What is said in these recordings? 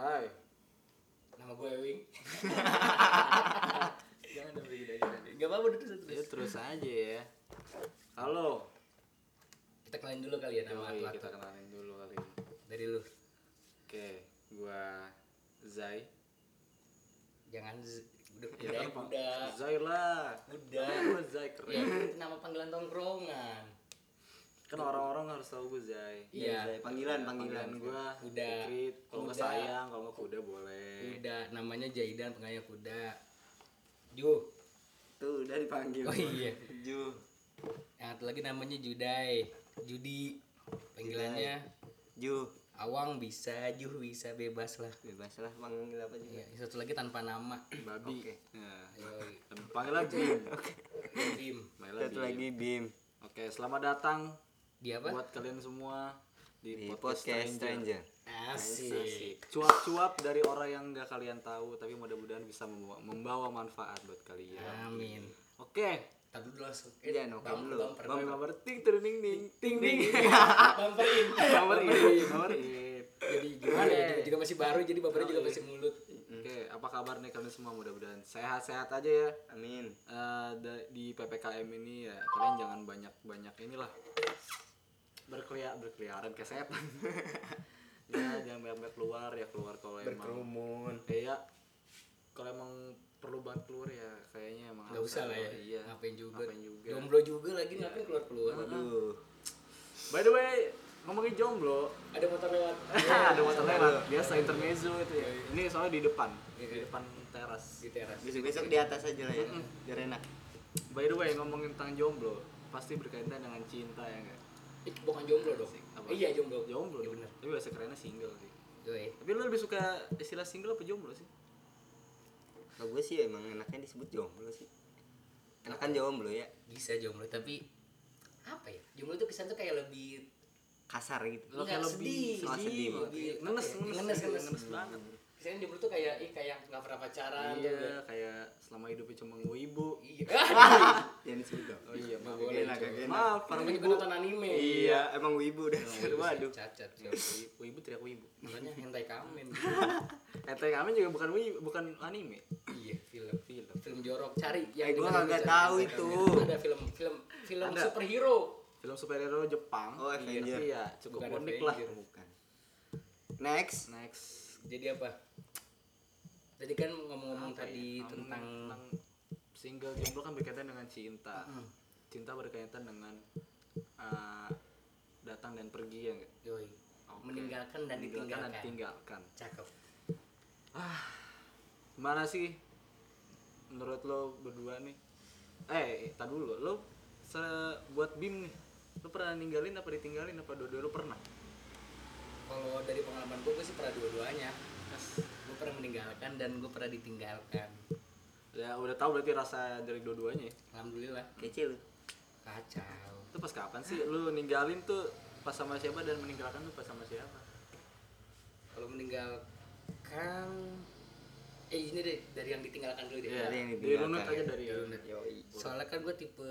Hai. Nama gue Ewing. Jangan dong aja. Gak apa-apa udah terus Ya terus. terus aja ya. Halo. Kita kenalin dulu kali ya nama Yoi, kita kenalin dulu kali. Dari lu. Oke, gua Zai. Jangan z- udah Ya udah. Zai lah. Udah. Zai Ya, keren. nama panggilan tongkrongan. Kan orang-orang harus tahu gue Zai. Iya. Zai. Panggilan, panggilan. gua Kuda. Fikrit. Kalau nggak Kuda. sayang, kalau nggak kuda boleh. Udah namanya Jaidan panggilannya kuda. Ju. Tuh udah dipanggil. Oh iya. Ju. Yang satu lagi namanya Judai. Judi. Panggilannya Ju. Awang bisa, Juh bisa bebas lah. Bebas lah panggil apa juga. Iya, satu lagi tanpa nama. Babi. Oke. Nah, Yoi. panggil lagi. Bim. Bim. Panggil Satu lagi Bim Oke, selamat datang Dia apa? buat kalian semua di, di podcast, podcast Stranger. Stranger. Asik. Cuap-cuap dari orang yang nggak kalian tahu, tapi mudah-mudahan bisa membawa, membawa manfaat buat kalian. Amin. Oke. Tapi dulu langsung. Iya, oke bumper, dulu. Bumper, Bumper, ting, ting, ting, ting, ting, ting. Bumperin. Bumper in, bumper in. Jadi gimana ya? Juga, masih baru, jadi bumpernya juga masih mulut. Oke, apa kabar nih kalian semua? Mudah-mudahan sehat-sehat aja ya. Amin. Eh, da- di ppkm ini ya kalian jangan banyak-banyak inilah berkelia berkeliaran ke setan ya jangan banyak-banyak keluar ya keluar kalau emang Berkerumun. kayak kalau emang perlu banget keluar ya kayaknya emang Gak harus usah lah ya. keluar. iya Ngapain juga. ngapain juga Jomblo juga lagi ngapain keluar-keluar. Aduh. by the way ngomongin jomblo Ada motor lewat. ada motor lewat biasa intermezzo itu ya ini soalnya di depan di Iya. depan teras Di teras. Besok-besok di atas aja lah ya. Biar enak. by the way ngomongin tentang jomblo pasti berkaitan dengan cinta ya enggak bukan jomblo dong. Apa? Eh, iya jomblo. jomblo Iya bener. tapi bahasa kerennya single sih Yoi. tapi lu lebih suka istilah single apa jomblo sih Kalau gue sih emang enaknya disebut jomblo sih. Enakan jomblo ya. Bisa jomblo tapi apa ya? Jomblo tuh kesan tuh kayak lebih Kasar gitu. Lo Enggak, kayak lebih sedih, Oh, sedih. lebih Lebih- ngenes apa ya? ngenes Ngenes, ngenes, ngenes. banget Kesannya jomblo tuh kayak ih kayak nggak pernah pacaran tuh, iya kayak- kayak selama hidupnya cuma ngibu Iya. Jangan disebut dong. oh iya maaf boleh, Enak, coy. enak. maaf para wibu nonton anime. Iya, emang wibu dah. Waduh. Waduh. Cacat. wibu teriak wibu Makanya hentai kamen. Enteng kami juga bukan wibu bukan anime iya, film. film Film jorok cari Eh, gua dengerin nggak tahu Hentai itu. kamen. Ada film film film superhero. film superhero Jepang Oh, Avenger. Tapi ya cukup Bukan unik lah. Bukan. Next. next Jadi apa? Tadi kan ngomong-ngomong Apa tadi ya? tentang tentang single jomblo kan berkaitan dengan cinta Hmm. cinta berkaitan dengan uh, datang dan pergi ya nggak yoi. Oke. meninggalkan dan Meninggalkan ditinggalkan. dan ditinggalkan Cakep. Gimana sih menurut lo berdua nih? Eh, tak dulu. Lo se- buat BIM nih. Lo pernah ninggalin apa ditinggalin apa dua-dua lo pernah? Kalau dari pengalaman gue, gue sih pernah dua-duanya. Gue pernah meninggalkan dan gue pernah ditinggalkan. Ya udah tahu berarti rasa dari dua-duanya ya. Alhamdulillah. Kecil. Kacau. Itu pas kapan sih lo ninggalin tuh pas sama siapa dan meninggalkan tuh pas sama siapa? Kalau meninggalkan eh ini deh dari yang ditinggalkan dulu deh. Iya, Dari yang di ditinggalkan runut aja ya. dari Di runut. Yoi. Soalnya kan gue tipe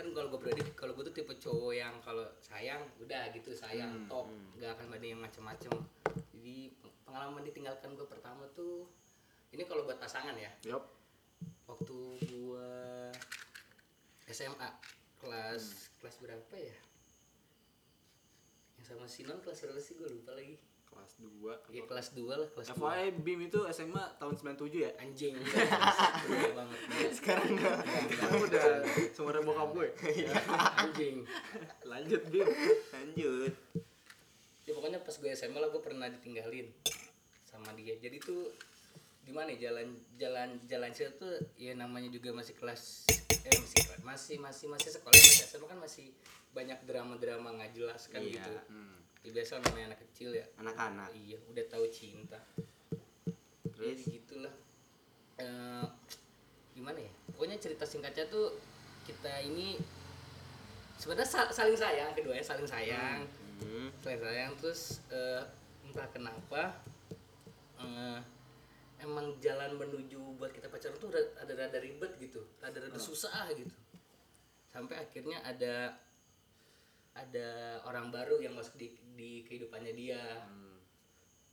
kan kalau gue berarti kalau gue tuh tipe cowok yang kalau sayang udah gitu sayang Hmm, top nggak akan ada yang macem-macem. Jadi pengalaman ditinggalkan gue pertama tuh ini kalau buat pasangan ya Yup. waktu gua SMA kelas Hmm. kelas berapa ya yang sama Sinon kelas berapa sih gue lupa lagi Kelas 2. ya kelas 2 lah kelas 2 FYI BIM itu SMA tahun 97 ya? anjing Gila banget Sekarang enggak. Kamu udah seumuran bokap gue. anjing Lanjut BIM. Lanjut. ya pokoknya pas gue SMA lah gue pernah ditinggalin sama dia jadi tuh gimana ya jalan jalan jalan sih tuh ya namanya juga masih kelas eh masih masih masih masih sekolah masih SMA kan masih banyak drama-drama nggak jelas kan Iya. gitu Hmm. Ya biasa namanya anak kecil ya. Anak-anak. iya udah tahu cinta. Terus? jadi gitulah Eh, gimana ya? Pokoknya cerita singkatnya tuh kita ini sebenarnya sa- saling sayang keduanya saling sayang. Hmm. saling sayang terus eh, entah kenapa eh, emang jalan menuju buat kita pacaran tuh ada ada rada ribet gitu. Rada rada susah gitu. Sampai akhirnya ada ada orang baru yang masuk di di kehidupannya dia.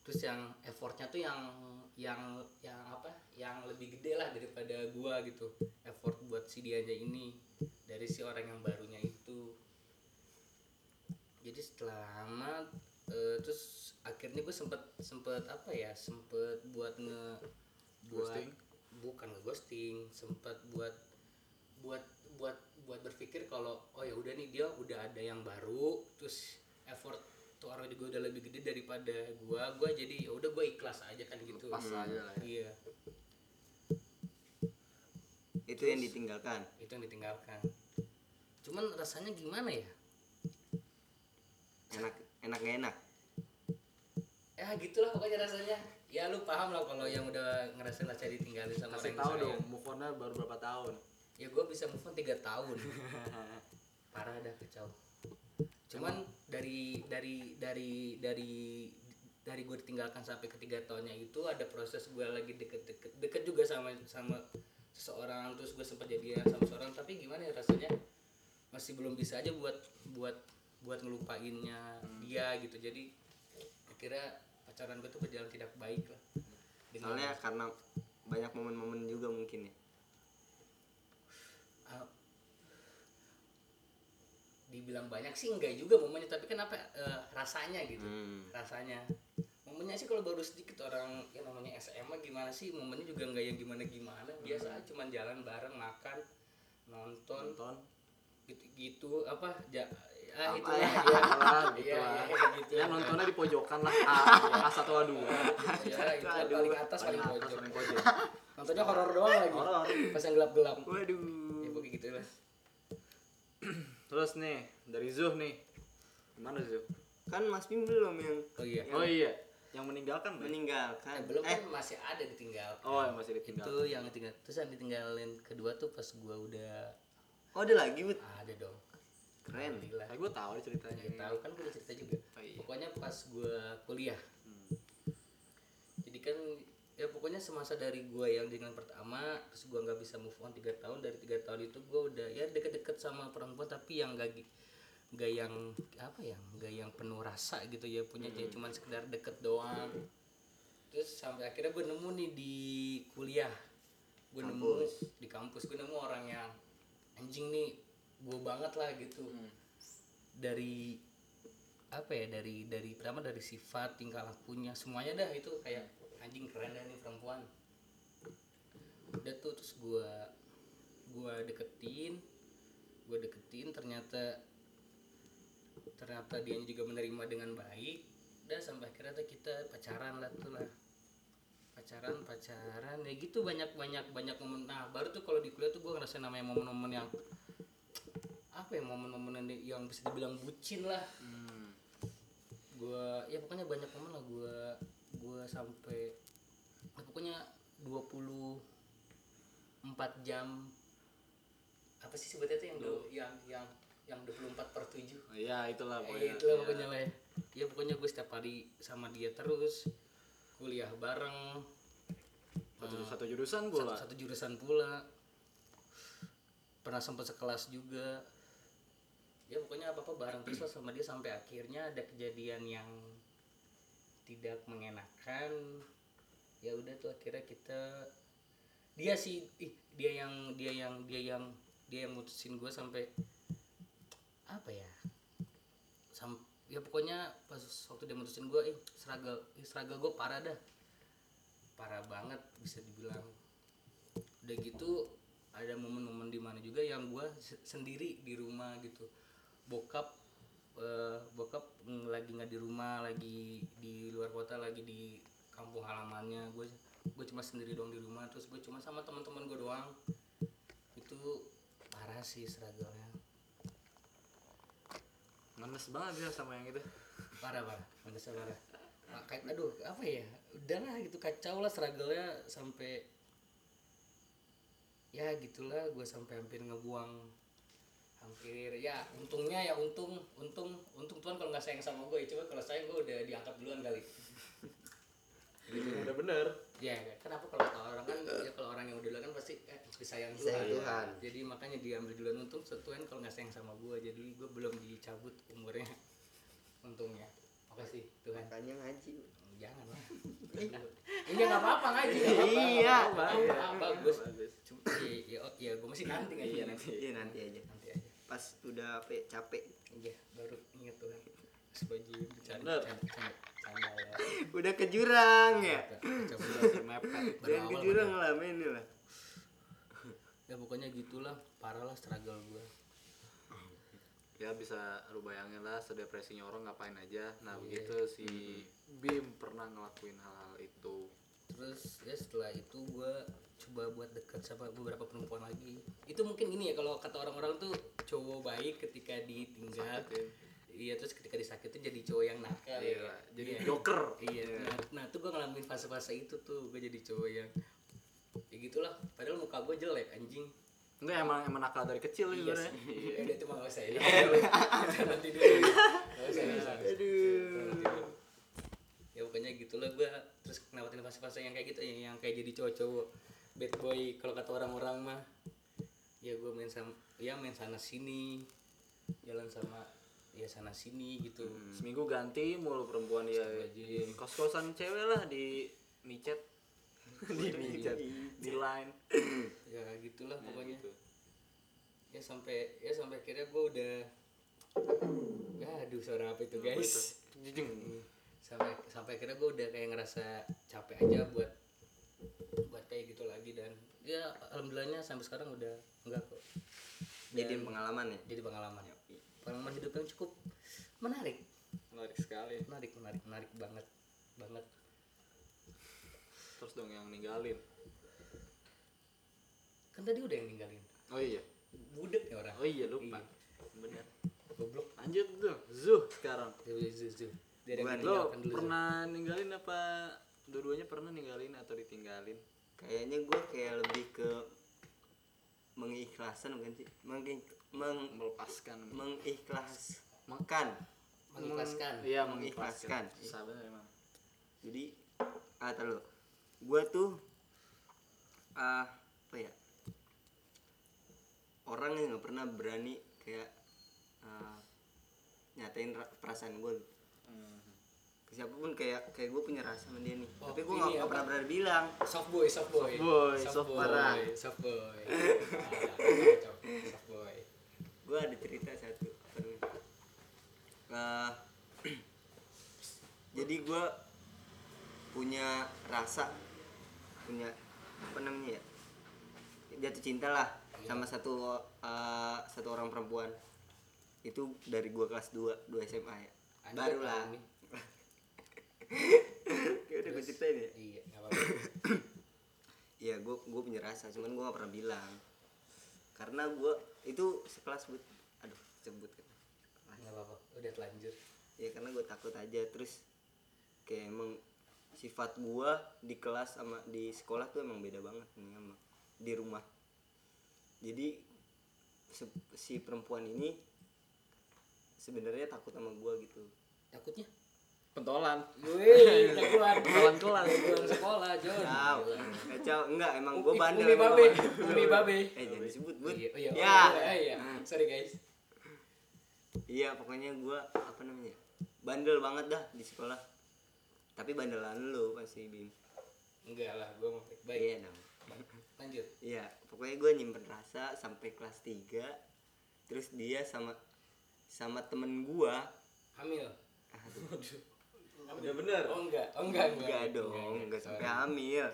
Terus yang effortnya tuh yang yang yang apa? Yang lebih gede lah daripada gua gitu. Effort buat si dianya ini dari si orang yang barunya itu. Jadi setelah lama eh, terus akhirnya gue sempet sempet apa ya? Sempet buat nge buat Ghosting? bukan nge ghosting sempet buat buat buat buat berpikir kalau oh ya udah nih dia udah ada yang baru terus effort tuh orang juga udah lebih gede daripada gua gua jadi ya udah gua ikhlas aja kan gitu. Lepas aja lah ya. iya. Itu yang ditinggalkan? Itu yang ditinggalkan. Cuman rasanya gimana ya? Enak enak gak enak? Ya gitulah pokoknya rasanya. Ya lu paham lah kalau yang udah ngerasain rasa ditinggalin sama kasih yang tahu dong move on baru berapa tahun? Ya gue bisa move on tiga tahun. Parah dah kacau cuman dari dari dari dari dari gue ditinggalkan sampai ketiga tahunnya itu ada proses gue lagi deket-deket deket juga sama sama seseorang terus gue sempat jadian sama seseorang. Tapi gimana ya rasanya? Masih belum bisa aja buat buat buat ngelupainnya dia gitu. Jadi akhirnya pacaran gue tuh berjalan tidak baik lah. Dengan- soalnya karena banyak momen-momen juga mungkin ya Ah, dibilang banyak sih enggak juga momennya tapi kenapa eh, rasanya gitu. Hmm. rasanya. Momennya sih kalau baru sedikit orang yang namanya SMA gimana sih momennya juga enggak yang gimana gimana biasa aja cuman jalan bareng makan nonton. Nonton. Gitu gitu apa ja, ah itu ya? ya, lah gitu Iya, lah iya, gitu. ya nontonnya di pojokan lah. A, A satu A dua. Ya paling atas paling atas pojok. paling pojok. Nontonnya horor doang lagi. Horor. pas yang gelap gelap waduh. Ya pokoknya gitu lah terus nih dari Zuh nih. Gimana Zuh? Kan Mas Bim belum yang oh iya. oh iya. Yang meninggalkan Bay? eh, meninggalkan belum eh. kan masih ada ditinggal oh yang masih ditinggal itu yang ditinggal terus yang ditinggalin kedua tuh pas gua udah oh ada lagi Bud? Ada dong. Keren. Alhamdulillah kayak gue tahu nih ceritanya. Ya, tahu kan gue cerita juga. Oh, iya. pokoknya pas gua kuliah. Hmm. jadi kan ya pokoknya semasa dari gua yang dengan pertama terus gua nggak bisa move on tiga tahun dari tiga tahun itu gua udah ya deket-deket sama perempuan tapi yang gak gak yang apa ya gak yang penuh rasa gitu ya punya Hmm. dia cuman sekedar deket doang terus sampai akhirnya gue nemu nih di kuliah gue nemu di kampus gue nemu orang yang anjing nih gue banget lah gitu Hmm. dari apa ya dari dari pertama dari sifat tingkah lakunya semuanya dah itu kayak anjing keren dah nih perempuan. Udah tuh terus gua gua deketin gua deketin ternyata ternyata dia juga menerima dengan baik. Udah sampai akhirnya tuh kita pacaran lah tuh lah. Pacaran pacaran ya gitu banyak banyak banyak momen. Nah baru tuh kalau di kuliah tuh gua ngerasain namanya momen-momen yang apa ya momen-momen yang, yang bisa dibilang bucin lah. Hmm. gua ya pokoknya banyak momen lah gua gua sampai ya pokoknya 24 jam. Apa sih sebetulnya tuh yang do, yang yang yang 24 per 7 Oh, iya itulah Eh, pokoknya. itulah Iya. pokoknya lah ya. ya pokoknya gue setiap hari sama dia terus kuliah bareng. Satu, Eh, satu jurusan satu, pula satu jurusan pula. Pernah sempat sekelas juga. Ya pokoknya apa apa bareng terus lah sama dia sampai akhirnya ada kejadian yang tidak mengenakan ya udah tuh akhirnya kita dia sih ih, dia yang dia yang dia yang dia yang mutusin gue sampai apa ya sam ya pokoknya pas waktu dia mutusin gue ih struggle ih, gue parah dah. Parah banget bisa dibilang. Udah gitu ada momen-momen di mana juga yang gue sendiri di rumah gitu. Bokap eh, bokap mm, lagi nggak di rumah lagi di luar kota lagi di kampung halamannya. Gue gue cuma sendiri doang di rumah terus gue cuma sama teman-teman gue doang. Itu parah sih struggle-nya. Banget ya sama yang itu. Parah parah. Manusia parah. Kayak aduh apa ya? Udahlah gitu kacau lah struggle-nya sampai ya gitulah gue sampai hampir ngebuang hampir ya untungnya ya untung untung untung Tuhan kalau nggak sayang sama gue coba kalau sayang gue udah diangkat duluan kali. Gitu udah bener. Ya kenapa kalau orang kan ya kalau orang yang udah duluan kan pasti eh, disayang Tuhan. Tuhan. jadi makanya diambil duluan untung Tuhan kalau nggak sayang sama gue jadi gue belum dicabut umurnya. Untungnya. Makasih Tuhan. Makanya ngaji. Jangan lah ini nggak apa-apa ngaji nggak apa-apa. Iya. Iya. bagus. Iya iya oh, iya gue masih nanti ngaji Iya, nanti. iya nanti aja. Nanti aja pas udah apa ya, capek. Iya baru inget tuh. Kan pas baju bercanda lah udah ke jurang ya? Coba mepet. Jangan ke awal jurang lah main lah. Ya pokoknya gitulah. Parah lah struggle gue ya bisa lu bayangin lah sedepresinya orang ngapain aja. Nah Iya. begitu si Bim pernah ngelakuin hal-hal itu. Terus ya setelah itu gue coba buat dekat sama beberapa perempuan lagi. Itu mungkin ini ya kalau kata orang-orang tuh cowok baik ketika ditinggal. Iya terus ketika disakitin jadi cowok yang nakal Iya, ya. jadi Iya. joker. Iya. Nah, nah tuh gue ngalamin fase-fase itu tuh gue jadi cowok yang ya gitulah. Padahal muka gue jelek anjing. Enggak emang emang nakal dari kecil iya sebenarnya. ya udah itu mah gak usah ya. Nanti dulu Gak usah gak usah. Aduh. Ya pokoknya gitulah gue terus ngelewatin fase-fase yang kayak gitu yang, yang kayak jadi cowok-cowok bad boy kalau kata orang-orang mah ya gue main sama ya main sana sini jalan sama ya sana sini gitu. Seminggu ganti mulu perempuan ya Astagfirullahaladzim. kos-kosan cewek lah di micet. Di micet. di line. Ya gitulah pokoknya. gitu. ya sampai ya sampai akhirnya gue udah ya aduh suara apa itu guys? sampai sampai akhirnya gue udah kayak ngerasa capek aja buat buat kayak gitu lagi dan ya alhamdulillahnya sampai sekarang udah enggak kok. Jadi Dan pengalaman ya? jadi pengalaman. Pengalaman hidup yang cukup menarik. Menarik sekali. Menarik menarik menarik banget banget. Terus dong yang ninggalin? Kan tadi udah yang ninggalin. Oh iya. Budek ya orang? Oh iya lupa. Bener. Goblok. Lanjut tuh. Zuh sekarang. Zuh, zuh, zuh. Dia ada nih. lo Zuh. pernah ninggalin apa dua-duanya pernah ninggalin atau ditinggalin? Kayaknya gue kayak lebih ke mengikhlaskan bukan sih? Meng, meng, melepaskan. mengikhlaskan. Mengikhlaskan. Iya Mengikhlaskan. mengikhlaskan. Sabar emang. Jadi ah terlalu gue tuh ah apa ya? Orang yang nggak pernah berani kayak ah, nyatain ra- perasaan gue ke siapa pun kayak kayak gue punya rasa sama dia nih. Oh, tapi gue nggak pernah berani bilang. Soft boy soft boy. Soft boy, soft parah. soft boy. Ah, soft boy. Gue ada cerita satu apa? Eh, jadi gue punya rasa punya apa namanya ya? Jatuh cinta lah sama satu eh, satu orang perempuan. Itu dari gue kelas 2 2 SMA ya. Anjir, baru lah. kayak udah gue ceritain ya iya nggak apa-apa Iya, gue gue punya rasa, cuman gue gak pernah bilang. Karena gue itu sekelas but, aduh sebut kan. nggak apa-apa udah telanjur Ya karena gue takut aja, terus kayak emang sifat gue di kelas sama di sekolah tuh emang beda banget nih sama di rumah. Jadi si perempuan ini sebenarnya takut sama gue gitu. takutnya pentolan. Wih, jagoan pentolan kelas. Jagoan sekolah John. Tahu, kacau enggak emang gue bandel. Umi babe. Umi babe. Eh jangan disebut, Bud. iya, oh, iya, oh, ya. iya, iya. sorry guys. Iya pokoknya gua apa namanya bandel banget dah di sekolah. Tapi bandelan lu pasti Bim. enggak lah gue mau baik. Iya dong. lanjut. Iya pokoknya gua nyimpen rasa sampai kelas 3 Terus dia sama sama temen gua. Hamil. Aduh, udah bener oh enggak oh enggak. enggak dong. Enggak sampai hamil.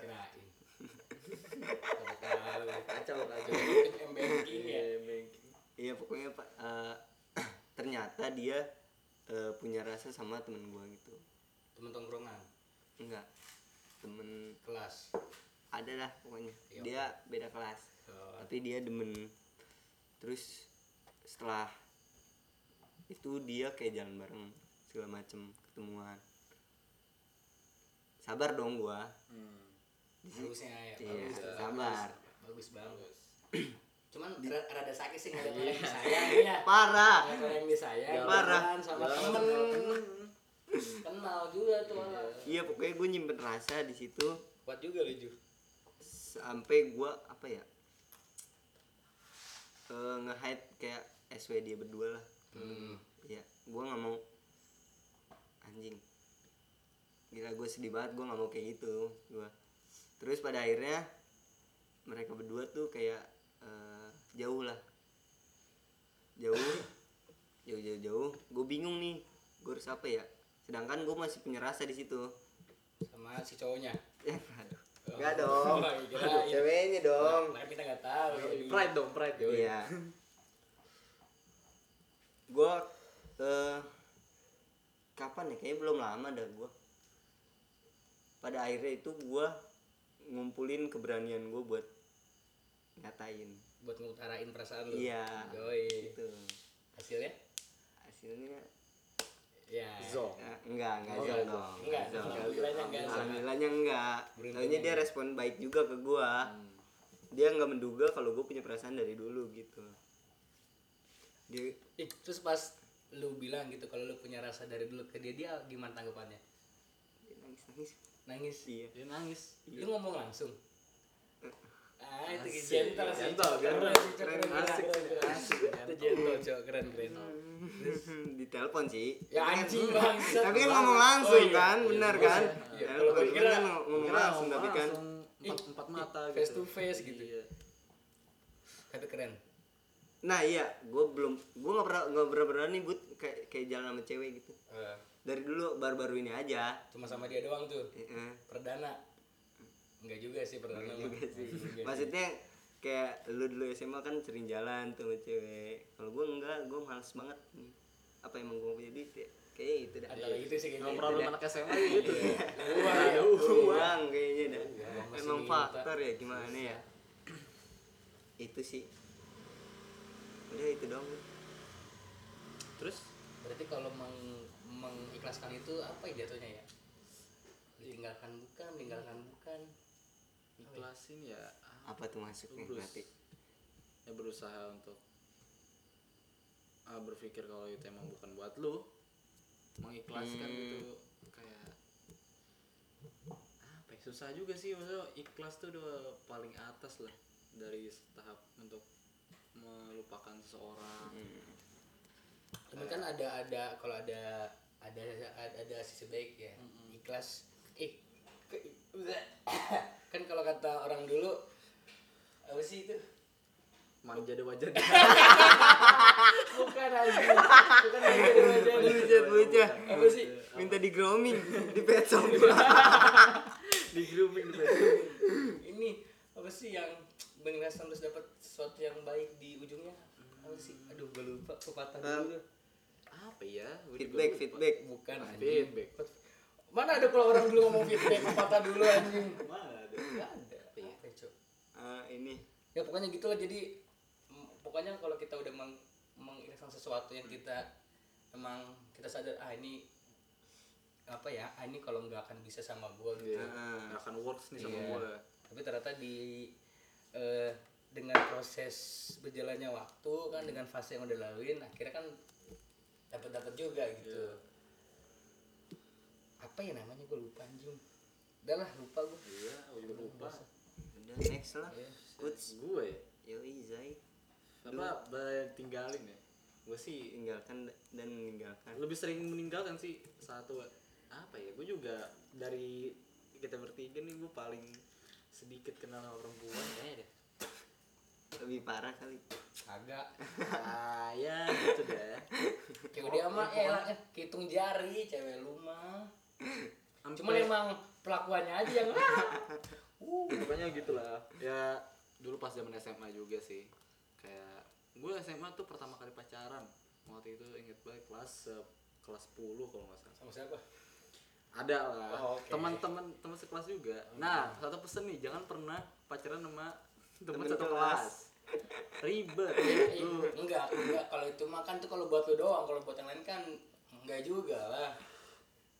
kirain kacau kacau. M banking ya? Iya pokoknya pak eh, ternyata dia eh, punya rasa sama temen gua gitu. temen tongkrongan? Enggak. Temen kelas? Ada lah pokoknya. Iya, dia beda kelas. Oh, tapi dia demen. Terus setelah itu dia kayak jalan bareng segala macem ketemuan sabar dong gua. Bagusnya ya Iya, bagus, sabar. bagus bagus. Cuman ra- rada sakit sih ngeliat orang yang disayang ya parah. Orang yang disayang Parah. sama temen. Kenal juga tuh orang. Iya pokoknya gue nyimpen rasa di situ. Kuat juga lu Ju. Sampai gua apa ya eh nge-hide kayak SW dia berdua lah. Hmm. Iya, gua nggak mau. Anjing gila gue sedih banget gue nggak mau kayak gitu gue terus pada akhirnya mereka berdua tuh kayak eh, jauh lah. Jauh jauh jauh jauh. Gue bingung nih gue harus apa ya? Sedangkan gue masih punya rasa di situ. Sama si cowoknya? Eh, aduh. Enggak dong. Oh, kirain. ceweknya dong. Nah, kita nggak tahu. Pride dong pride. Iya. gua eh kapan ya? Kayaknya belum lama dah gua. Pada akhirnya itu gua ngumpulin keberanian gua buat ngatain. buat ngutarain perasaan lu Iya. Yoi. Gitu. hasilnya Hasilnya ya zong ya, enggak, enggak Oh, zong dong. Enggak, zong. alhamdulillahnya enggak. Alhamdulillahnya enggak. Taunya dia enggak. respon baik juga ke gua. Dia nggak menduga kalau gue punya perasaan dari dulu gitu. Dia Ih, terus pas lu bilang gitu kalau lu punya rasa dari dulu ke dia dia gimana tanggapannya dia nangis nangis. Nangis Iya. dia nangis lu ngomong langsung ah itu Asik. gentle sih Gentle, keren. Keren, asik, asik, itu gentle cok keren keren di telepon sih. ya anjing bangsa Tapi kan ngomong langsung Oh, iya. kan, Iya, benar iya. kan? Iya, Ya, kira- kan ngomong langsung tapi kan empat, empat mata gitu face to face gitu. Iya. tapi keren Nah iya, gue belum, gue nggak pernah nggak pernah berani buat kayak kayak jalan sama cewek gitu. Eh, Dari dulu baru-baru ini aja. cuma sama dia doang tuh Heeh. perdana enggak juga sih perdana Enggak juga sih. Maksudnya kayak lu dulu SMA kan sering jalan tuh sama cewek. Kalau gue enggak, gue males banget. Apa emang gue punya duit ya? Kayak itu dah. antara itu sih kayaknya problem anak SMA gitu Wah, ya. Uang kayaknya dah. Emang faktor ya gimana ya? Itu sih. Udah itu dong. terus berarti kalau meng mengikhlaskan itu apa ya jatuhnya ya ditinggalkan bukan meninggalkan bukan ikhlasin ya Apa tuh Terus. berarti? ya berusaha untuk ah, berpikir kalau itu emang bukan buat lu mengikhlaskan Hmm. gitu kayak apa ya, susah juga sih maksudnya ikhlas tuh udah paling atas lah dari tahap untuk melupakan seseorang Hmm. Cuman kan ada ada kalau ada ada ada, ada sisi baik ya ikhlas. Eh kan kalau kata orang dulu apa sih itu? Manja deh wajah bukan anjing bukan aja Bucat, bucat. apa sih? Minta di grooming di pet shop. di grooming di ini apa sih yang mengikhlaskan terus dapat sesuatu yang baik di ujungnya? Apa sih? Aduh gue lupa pepatah dulu apa ya Gua juga feedback, lupa. feedback. bukan Ah, anjing feedback. mana ada kalau orang dulu ngomong feedback pepatah dulu anjing mana ada nggak ada Apa ya? apa? Ah, ini ya pokoknya gitulah jadi mm, pokoknya kalau kita udah meng mengikhlaskan sesuatu yang kita emang kita sadar ah ini apa ya ah ini kalau nggak akan bisa sama gue gitu Iya, Ah. nggak akan works nih sama Iya. gua tapi ternyata di eh, dengan proses berjalannya waktu kan dengan fase yang udah laluin akhirnya kan dapat dapat juga gitu. Iya. apa ya namanya? Gue lupa anjing. Udah lah lupa gue iya juga lupa. udah next lah. Uts. gue ya? Yoi Zai. Apa tinggalin ya? Gue sih tinggalkan dan meninggalkan. lebih sering meninggalkan sih satu. Apa ya? Gue juga dari kita bertiga nih gue paling sedikit kenal sama perempuan. Kayaknya deh Lebih parah kali. agak. Ah ya gitu deh kayak dia mah lah, eh, hitung jari cewek lu mah. Cuman emang pelakuannya aja yang uh, pokoknya gitulah. Ya dulu pas zaman SMA juga sih. Kayak gue SMA tuh pertama kali pacaran. Waktu itu inget banget kelas kelas 10 kalau nggak salah. Sama siapa? Ada lah. Oh, oke. teman-teman teman sekelas juga. Nah satu pesan nih jangan pernah pacaran sama teman satu kelas. Ribet Eh, lu. enggak enggak. Kalau itu makan tuh kalau buat lu doang kalau buat yang lain kan enggak juga lah.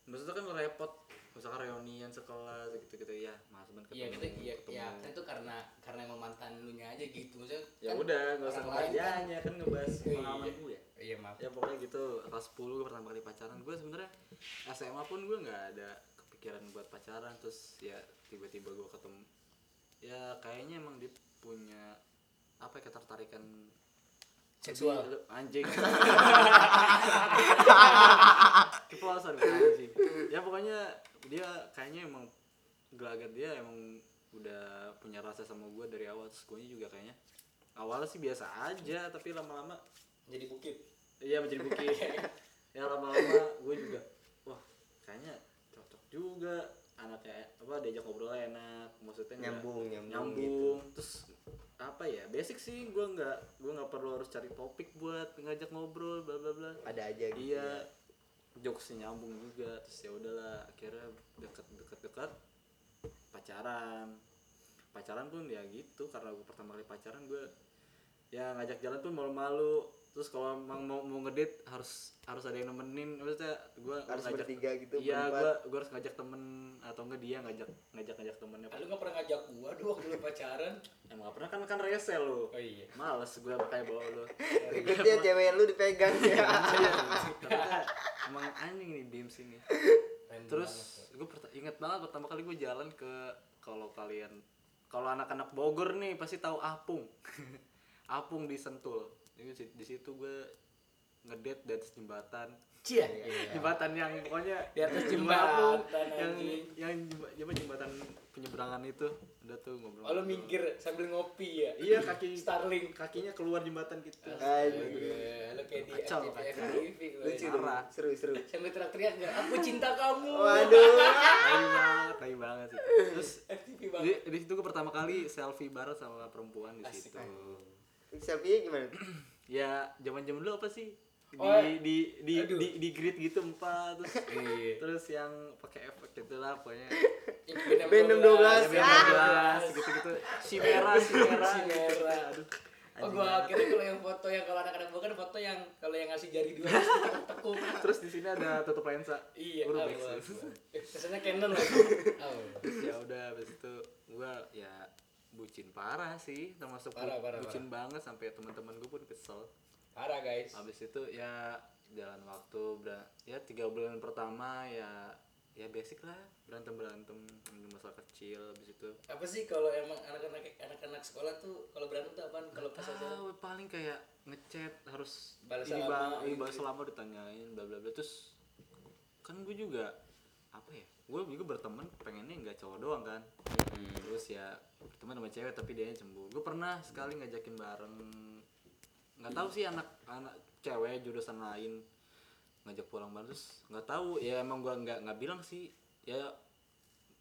Maksudnya kan repot misalkan reunian sekelas gitu gitu ya mas ben iya ketemu kita iya ketemu. iya kan itu karena karena emang mantan lu nya aja gitu. Maksudnya ya kan udah nggak usah ngebahas kan- kan ngebahas Iya. pengalaman gue iya maaf. Ya pokoknya gitu. Kelas 10 gue pertama kali pacaran. Gue sebenarnya SMA pun gue nggak ada kepikiran buat pacaran. Terus ya tiba-tiba gue ketemu ya kayaknya emang dia punya apa ya ketertarikan seksual. anjing. Kepuasan anjing. Ya pokoknya dia kayaknya emang gelagat dia emang udah punya rasa sama gue dari awal. Terus gue juga kayaknya awalnya sih biasa aja tapi lama-lama jadi bukit. Iya menjadi bukit. Ya lama-lama gue juga wah kayaknya cocok juga anaknya apa diajak ngobrol enak. Maksudnya Nyambung, nyambung nyambung. terus apa ya basic sih gue nggak gue nggak perlu harus cari topik buat ngajak ngobrol bla bla bla. Ada aja gitu iya jokesnya nyambung juga terus ya udahlah akhirnya deket deket dekat pacaran. Pacaran pun ya gitu karena gue pertama kali pacaran gue ya ngajak jalan pun malu-malu terus kalau emang mau mau ngedit harus harus ada yang nemenin. Maksudnya gue Harus bertiga gitu, iya gue gue harus ngajak temen atau enggak dia ngajak ngajak ngajak temennya. Lu nggak pernah ngajak gua doang waktu lu pacaran? Emang gak pernah kan kan resel lu. Oh iya. Males gue pakai bawa lu. Berikutnya cewek lu dipegang. Ya emang anjing nih Dims ini. Random terus gue inget banget pertama kali gue jalan ke kalau kalian kalau anak-anak Bogor nih pasti tahu Apung. Apung di Sentul di- di situ gue ngedate di atas jembatan Cia. jembatan yang pokoknya Di atas jembatan, yang yang jemba- apa, jembatan penyeberangan itu udah tuh ngobrol Oh, lu minggir sambil ngopi ya? iya kaki Starling. kakinya keluar jembatan gitu Aduh. Lu kayak di Kacau, kacau. Lucu seru seru Sambil teriak-teriak nggak? Aku cinta kamu. waduh tai banget tai banget sih terus FTV di, banget. di situ gue pertama kali selfie bareng sama perempuan di Asik. situ selfie gimana ya zaman zaman dulu apa sih di Oh, di di aduh. di, di grid gitu empat terus Iya. terus yang pakai efek gitu lah pokoknya Venom 12. ya beda Ah. gitu gitu si merah si merah Si merah. aduh Oh gua akhirnya kalau yang foto yang kalau anak-anak gua kan foto yang kalau yang ngasih jari dua terus tekuk-tekuk. terus di sini ada tutup lensa Iya, Baru. Eh, Kesannya Canon lagi. Oh. terus ya udah habis itu gua ya bucin parah sih termasuk bu- Parah, parah, bucin banget sampai teman-teman gue pun kesel Parah guys. habis itu ya jalan waktu ya tiga bulan pertama ya ya basic lah berantem berantem masalah kecil habis itu Apa sih kalau emang anak-anak anak-anak sekolah tuh kalau berantem tuh apaan? Kalau pas tahu paling kayak ngechat harus Balas ini lama bang ini gitu. balas lama ditanyain bla bla bla terus kan gue juga apa ya gue juga berteman pengennya nggak cowok doang kan. Terus ya berteman sama cewek tapi dia cemburu. Gue pernah sekali ngajakin bareng. Nggak tahu sih anak anak cewek jurusan lain ngajak pulang bareng. Terus nggak tahu ya emang gue nggak nggak bilang sih. Ya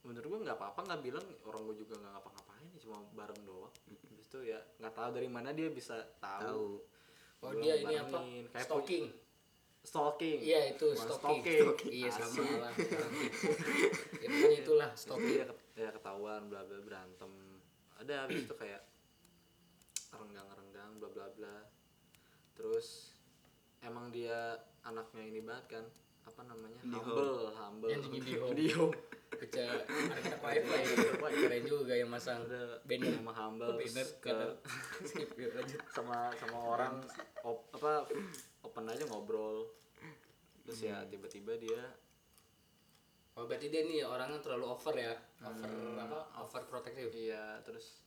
menurut gue nggak apa-apa nggak bilang. Orang gue juga nggak ngapa-ngapain cuma bareng doang. Habis itu ya nggak tahu dari mana dia bisa tahu. Oh Gua dia ini apa? Kayak Stalking. Stalking Iya itu Bukan stalking. Iya sama lah. ya, pokoknya itulah stalking. Iya, ya ketahuan bla bla berantem ada habis itu kayak renggang renggang bla bla bla terus emang dia anaknya ini banget kan apa namanya humble humble Yang tinggi di home. di home Baca anak-anak wifi. Keren juga yang masang banner. sama humble terus banner. ke Skip lanjut. sama sama orang op, apa open aja ngobrol terus ya Hmm. tiba-tiba dia Oh berarti dia nih orangnya terlalu over ya, over apa? Over protektif. Iya, terus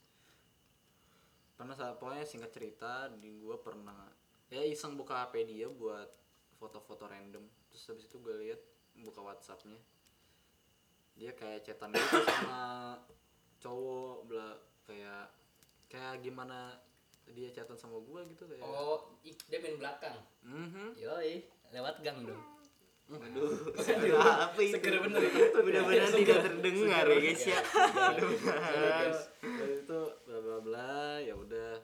pernah saat pokoknya singkat cerita di gua pernah ya iseng buka HP dia buat foto-foto random. Terus habis itu gue lihat buka WhatsAppnya. Dia kayak chatan gitu sama cowok bla kayak kayak gimana dia chatan sama gua gitu kayak. Oh, dia main belakang. Mhm. Yoi, lewat gang dong. aduh apa itu? Seger bener. Itu. mudah-mudahan tidak terdengar ya guys ya? Terus habis itu bla bla bla ya udah.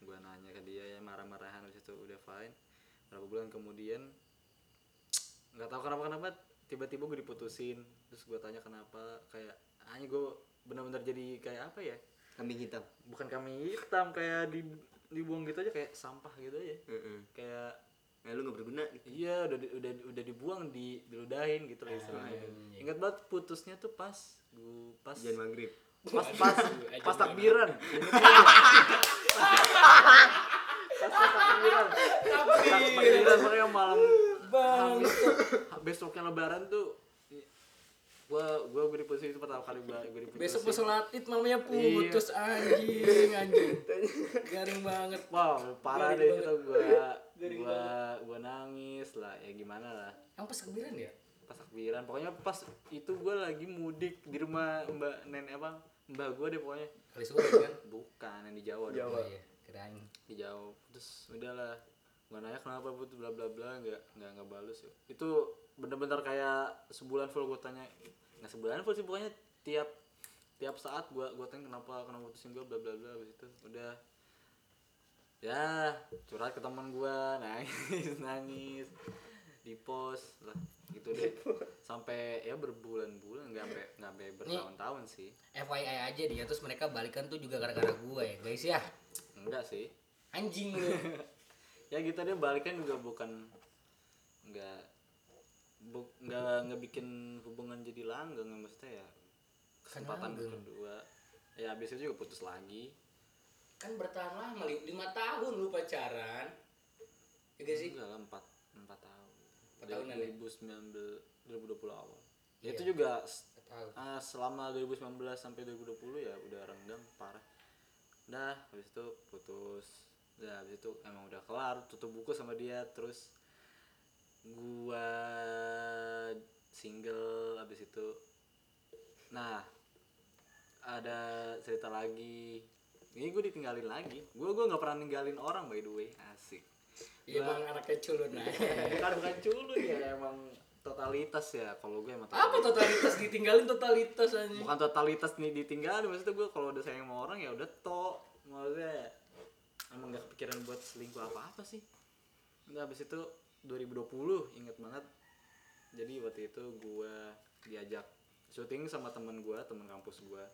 Gua nanya ke dia ya marah-marahan habis itu udah fine. Berapa bulan kemudian nggak tahu kenapa kenapa tiba-tiba gue diputusin. Terus gue tanya kenapa kayak hanya gue benar-benar jadi kayak apa ya kambing hitam. Bukan kami hitam kayak di dibuang gitu aja kayak sampah gitu aja. Heeh. kayak nah lu nggak berguna gitu. iya udah udah udah dibuang di diludahin gitu lah istilahnya. Ingat banget putusnya tuh pas gue pas jangan maghrib. pas pas pas takbiran. Pas pas takbiran. Takbiran. Pokoknya malam Bang. besoknya lebaran tuh gua gua gue di posisi itu pertama kali gue diputusin besok pas sholat id mamanya Iya. putus anjing anjing. Garing banget. Wow parah Garing deh itu gua gua gua nangis lah ya gimana lah. Yang pas kebiran ya? Pas takbiran pokoknya pas itu gua lagi mudik di rumah mbak nenek apa? Mbak gua deh pokoknya. Kali kan? Bukan yang di Jawa, Jawa. oh iya kirain. Di Jawa terus udahlah gua nanya kenapa putus bla bla bla nggak nggak nggak balus ya. Itu bener-bener kayak sebulan full gua tanya. Nggak sebulan full sih pokoknya tiap tiap saat gua gua tanya kenapa kenapa putusin gua bla bla bla habis itu udah. Ya curhat ke teman gua nangis nangis di pos lah gitu deh. Sampai ya berbulan-bulan nggak sampai nggak sampai bertahun-tahun sih. FYI aja dia terus mereka balikan tuh juga gara-gara gue ya guys ya. Enggak sih. Anjing ya gitu deh balikan juga bukan nggak bu, nggak nggak bikin hubungan jadi langgeng ya, maksudnya ya kesempatan kedua. Ya habis itu juga putus lagi. Kan bertahan lama li- lima tahun lu pacaran. Ya gak sih? Enggak lah empat empat tahun. Empat tahunan ya? 2019 2020 awal. Ya Iya. itu juga tahun. ah, selama 2019 sampai 2020 ya udah renggang parah. Dah habis itu putus dah habis itu emang udah kelar tutup buku sama dia terus gua single habis itu nah ada cerita lagi. Ini gue ditinggalin lagi. Gue gue nggak pernah ninggalin orang by the way. Asik. Iya emang anaknya culun. Bukan bukan culun ya emang totalitas ya kalau gue emang Apa totalitas. ditinggalin totalitas aja. bukan totalitas nih ditinggalin maksudnya gue kalau udah sayang sama orang ya udah tok. Maksudnya emang gak kepikiran buat selingkuh apa apa sih. Nggak habis itu 2020 inget banget. Jadi waktu itu gue diajak syuting sama teman gue teman kampus gue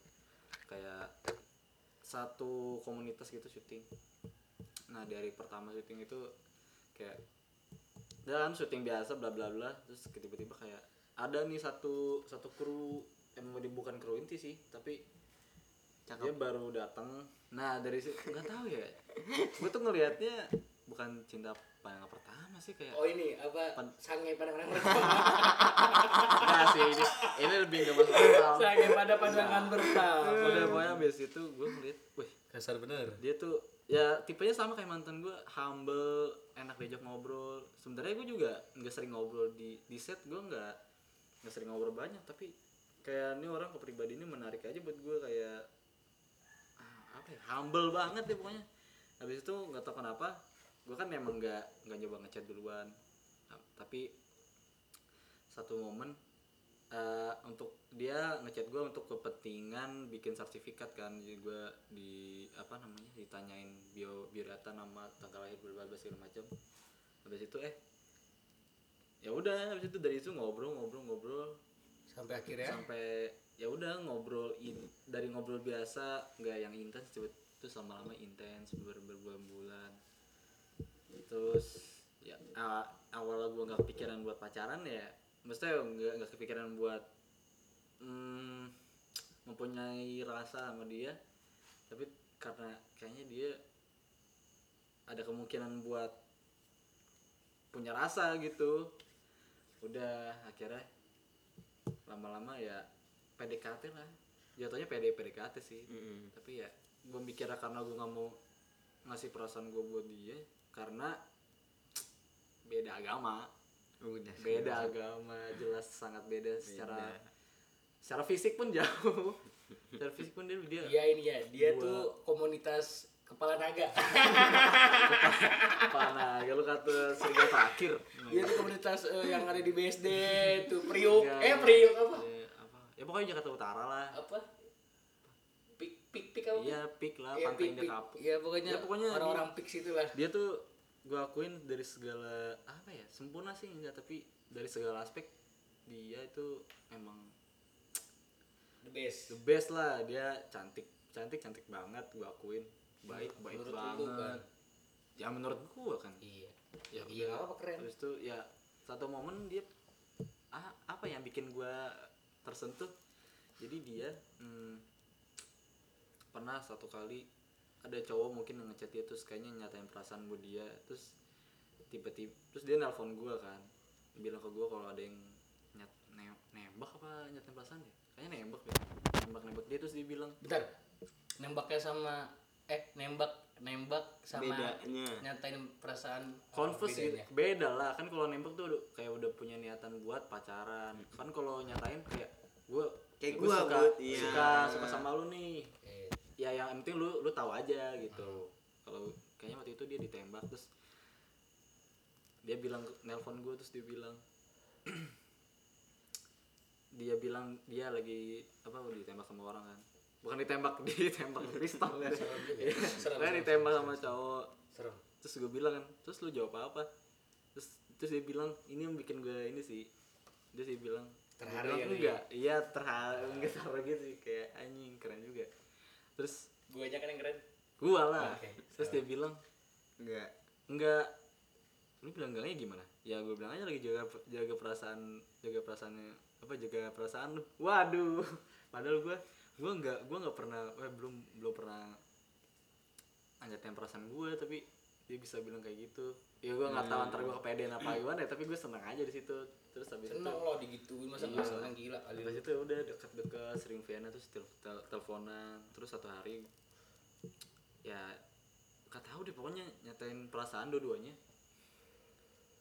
kayak satu komunitas gitu syuting. Nah dari pertama syuting itu kayak dan syuting biasa bla bla bla. Terus tiba-tiba kayak ada nih satu satu kru emang bukan kru inti sih tapi dia baru datang nah dari situ nggak tahu ya gue tuh ngelihatnya bukan cinta pandangan pertama sih kayak Oh ini apa? Pan- Sange pada pandangan pertama. enggak sih ini, ini lebih gak masuk akal Sange pada pandangan pertama. udah pokoknya abis itu gue ngeliat wih Kasar bener. dia tuh ya tipenya sama kayak mantan gue humble enak diajak ngobrol sebenarnya gue juga nggak sering ngobrol di di set gue nggak nggak sering ngobrol banyak tapi kayak ini orang kepribadiannya menarik aja buat gue kayak humble banget deh pokoknya. Habis itu nggak tahu kenapa gue kan emang nggak nggak nyoba ngechat duluan. Nah, tapi satu momen eh, untuk dia ngechat gue untuk kepentingan bikin sertifikat kan. Jadi gue di apa namanya ditanyain bio biodata nama tanggal lahir berbagai segala macam. Habis itu eh ya udah habis itu dari itu ngobrol ngobrol ngobrol. Sampai akhirnya? Sampai ya udah ngobrol in, dari ngobrol biasa nggak yang intens tiba terus lama-lama intens ber- berbulan-bulan. Terus ya a- awal gue nggak kepikiran buat pacaran ya maksudnya nggak nggak kepikiran buat mm, mempunyai rasa sama dia. Tapi karena kayaknya dia ada kemungkinan buat punya rasa gitu. Udah akhirnya lama-lama ya PDKT lah jatuhnya PD PDKT sih Mm-mm. tapi ya gue mikir karena gue nggak mau ngasih perasaan gue buat dia karena beda agama udah beda agama jelas sangat beda secara Beda. secara fisik pun jauh secara fisik pun dia dia Iya ini ya, dia Gua- tuh komunitas kepala naga. panah ya lu kata serigala terakhir dia tuh komunitas eh, yang ada di BSD tuh Priuk. Enggak. Eh Priuk apa? Ya, apa ya pokoknya Jakarta Utara lah Apa? Pik pik pik apa? iya pik lah Iya, pantai Indah. Kapuk Iya pokoknya, Ya, pokoknya orang-orang pik situ lah. dia tuh gue akuin dari segala apa ya sempurna sih enggak tapi dari segala aspek dia itu emang The best. the best lah dia cantik cantik cantik banget gue akuin baik baik Menurut banget lu kan? ya menurut gue kan Iya. ya Iya, apa keren. Habis itu ya satu momen dia ah, apa yang bikin gua tersentuh. Jadi dia hmm, pernah satu kali ada cowok mungkin ngechat dia terus kayaknya nyatain perasaan buat dia terus tiba-tiba terus dia nelpon gua kan bilang ke gua kalau ada yang nyat ne- nembak apa nyatain perasaan ya kayaknya nembak ya nembak nembak dia terus dia bilang bentar nembaknya sama eh nembak nembak sama bedanya. nyatain perasaan apa confess gitu beda lah. Kan kalau nembak tuh udah- kayak udah punya niatan buat pacaran. Kan kalau nyatain kayak gue Kayak gua gua, suka, Bud, iya. suka suka sama lu nih. Eh, ya yang penting lu lu tahu aja gitu. Kalau kayaknya waktu itu dia ditembak terus dia bilang nelpon gue terus dia bilang dia bilang dia lagi apa udah ditembak sama orang kan bukan ditembak ditembak pistol kan ya. serem, ditembak sama cowok. Serem. Terus gue bilang kan terus lu jawab apa? Terus terus dia bilang ini yang bikin gue ini sih. Dia sih bilang Terharu bilang, ya, enggak. iya terharu enggak terharu gitu sih. Kayak anjing keren juga. Terus gue aja kan yang keren. gua lah. Oke, terus dia bilang enggak enggak. Lu bilang enggaknya gimana? Ya gue bilang aja lagi jaga jaga perasaan jaga perasaannya apa jaga perasaan lu. Waduh. Padahal gue gue nggak gue nggak pernah eh, belum belum pernah anjatin perasaan gue tapi dia bisa bilang kayak gitu. Ya gue nggak tahu antar gue kepedean apa gimana ya tapi gue seneng aja di situ. Terus habis itu seneng loh digituin masa Iya. nggak seneng gila kali habis itu udah dekat-dekat sering Vienna terus tel tel- teleponan. Terus satu hari ya gak tahu deh pokoknya nyatain perasaan dua-duanya.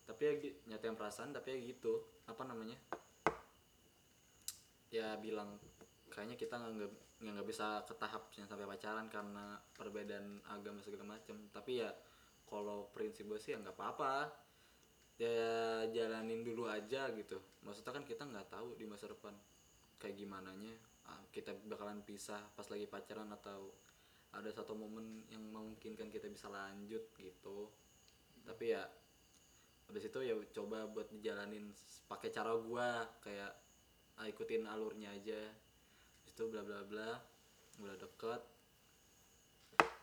Tapi ya nyatain perasaan tapi ya gitu. Apa namanya? Ya bilang kayaknya kita nggak nggak- bisa ke tahap sampai pacaran karena perbedaan agama segala macam tapi ya kalau prinsip gue sih ya nggak apa-apa. Ya jalanin dulu aja gitu. Maksudnya kan kita nggak tahu di masa depan kayak gimana nya kita bakalan pisah pas lagi pacaran atau ada satu momen yang memungkinkan kita bisa lanjut gitu. Tapi ya habis itu ya coba buat dijalanin pakai cara gua. Kayak ah, ikutin alurnya aja itu bla bla bla. Udah deket.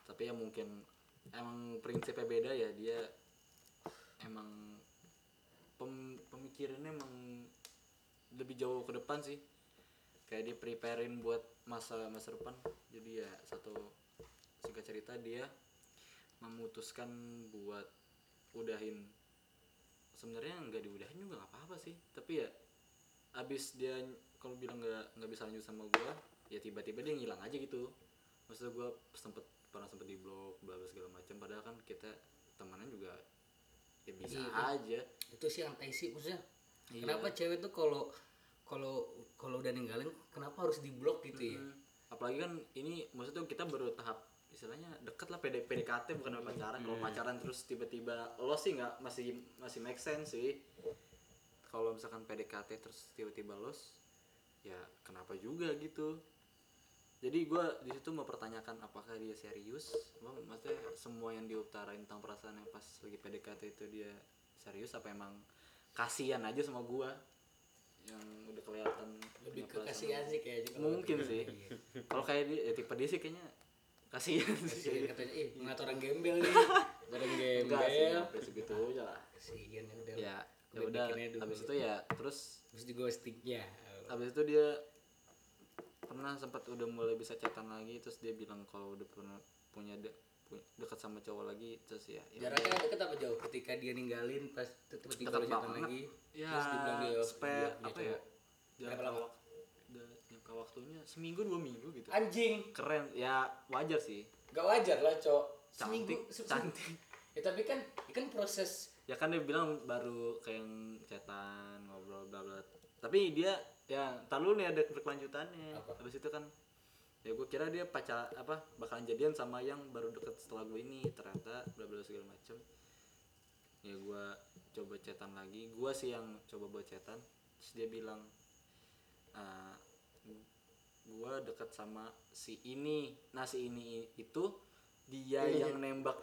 Tapi ya mungkin emang prinsipnya beda ya dia emang pem- pemikirannya emang lebih jauh ke depan sih. Kayak dia preparein buat masa masa depan. Jadi ya satu singkat cerita dia memutuskan buat udahin. Sebenarnya nggak diudahin juga nggak apa-apa sih. Tapi ya abis dia kalau bilang nggak nggak bisa lanjut sama gua ya tiba-tiba dia ngilang aja gitu. Maksudnya gua sempet pernah sempet di blog bla bla segala macam padahal kan kita temenan juga ya bisa Iya. aja. Itu sih yang sih maksudnya. Iya. kenapa cewek tuh kalau kalau kalau udah ninggalin kenapa harus diblok gitu ya? Hmm. apalagi kan ini maksudnya kita baru tahap istilahnya deket lah PD, PDKT bukan pacaran. Kalau pacaran terus tiba-tiba lo sih nggak masih masih make sense sih. Kalau misalkan PDKT terus tiba-tiba los ya kenapa juga gitu? Jadi gue di situ mempertanyakan apakah dia serius? Emang maksudnya semua yang diutarain tentang perasaan yang pas lagi PDKT itu dia serius apa emang kasihan aja sama gue yang udah kelihatan lebih ke perasaan. kasih asik ya aja kalau mungkin sih. Iya. kalau kayak dia ya tipe dia sih kayaknya kasihan Kasihan sih katanya ih ngeliat orang gembel nih. Orang enggak sih gembel. sampai segitu aja lah. Kasihan ya udah. Ya ya Udah habis itu ya terus terus di ghostingnya habis itu dia pernah sempat udah mulai bisa chatan lagi terus dia bilang kalau udah pernah punya de, dekat sama cowok lagi terus ya ya jaraknya deket apa jauh ketika dia ninggalin pas tiba-tiba banget. lagi. Ya terus dibilang dia spare apa ya Berapa lama? jangka waktunya seminggu dua minggu gitu. Anjing. Keren ya wajar sih. Gak wajar lah cok cantik Seminggu- se- cantik. Ya tapi kan kan proses ya kan dia bilang baru kayak yang ngobrol bla bla. Tapi dia ya ntar dulu nih ada berkelanjutannya. Apa? habis itu kan ya gue kira dia pacar apa bakalan jadian sama yang baru deket setelah gue ini ternyata bla bla segala macem. Ya gue coba chatan lagi. Gue sih yang coba buat chatan. Terus dia bilang "Ah, gue deket sama si ini. Nah si ini itu dia yang nembak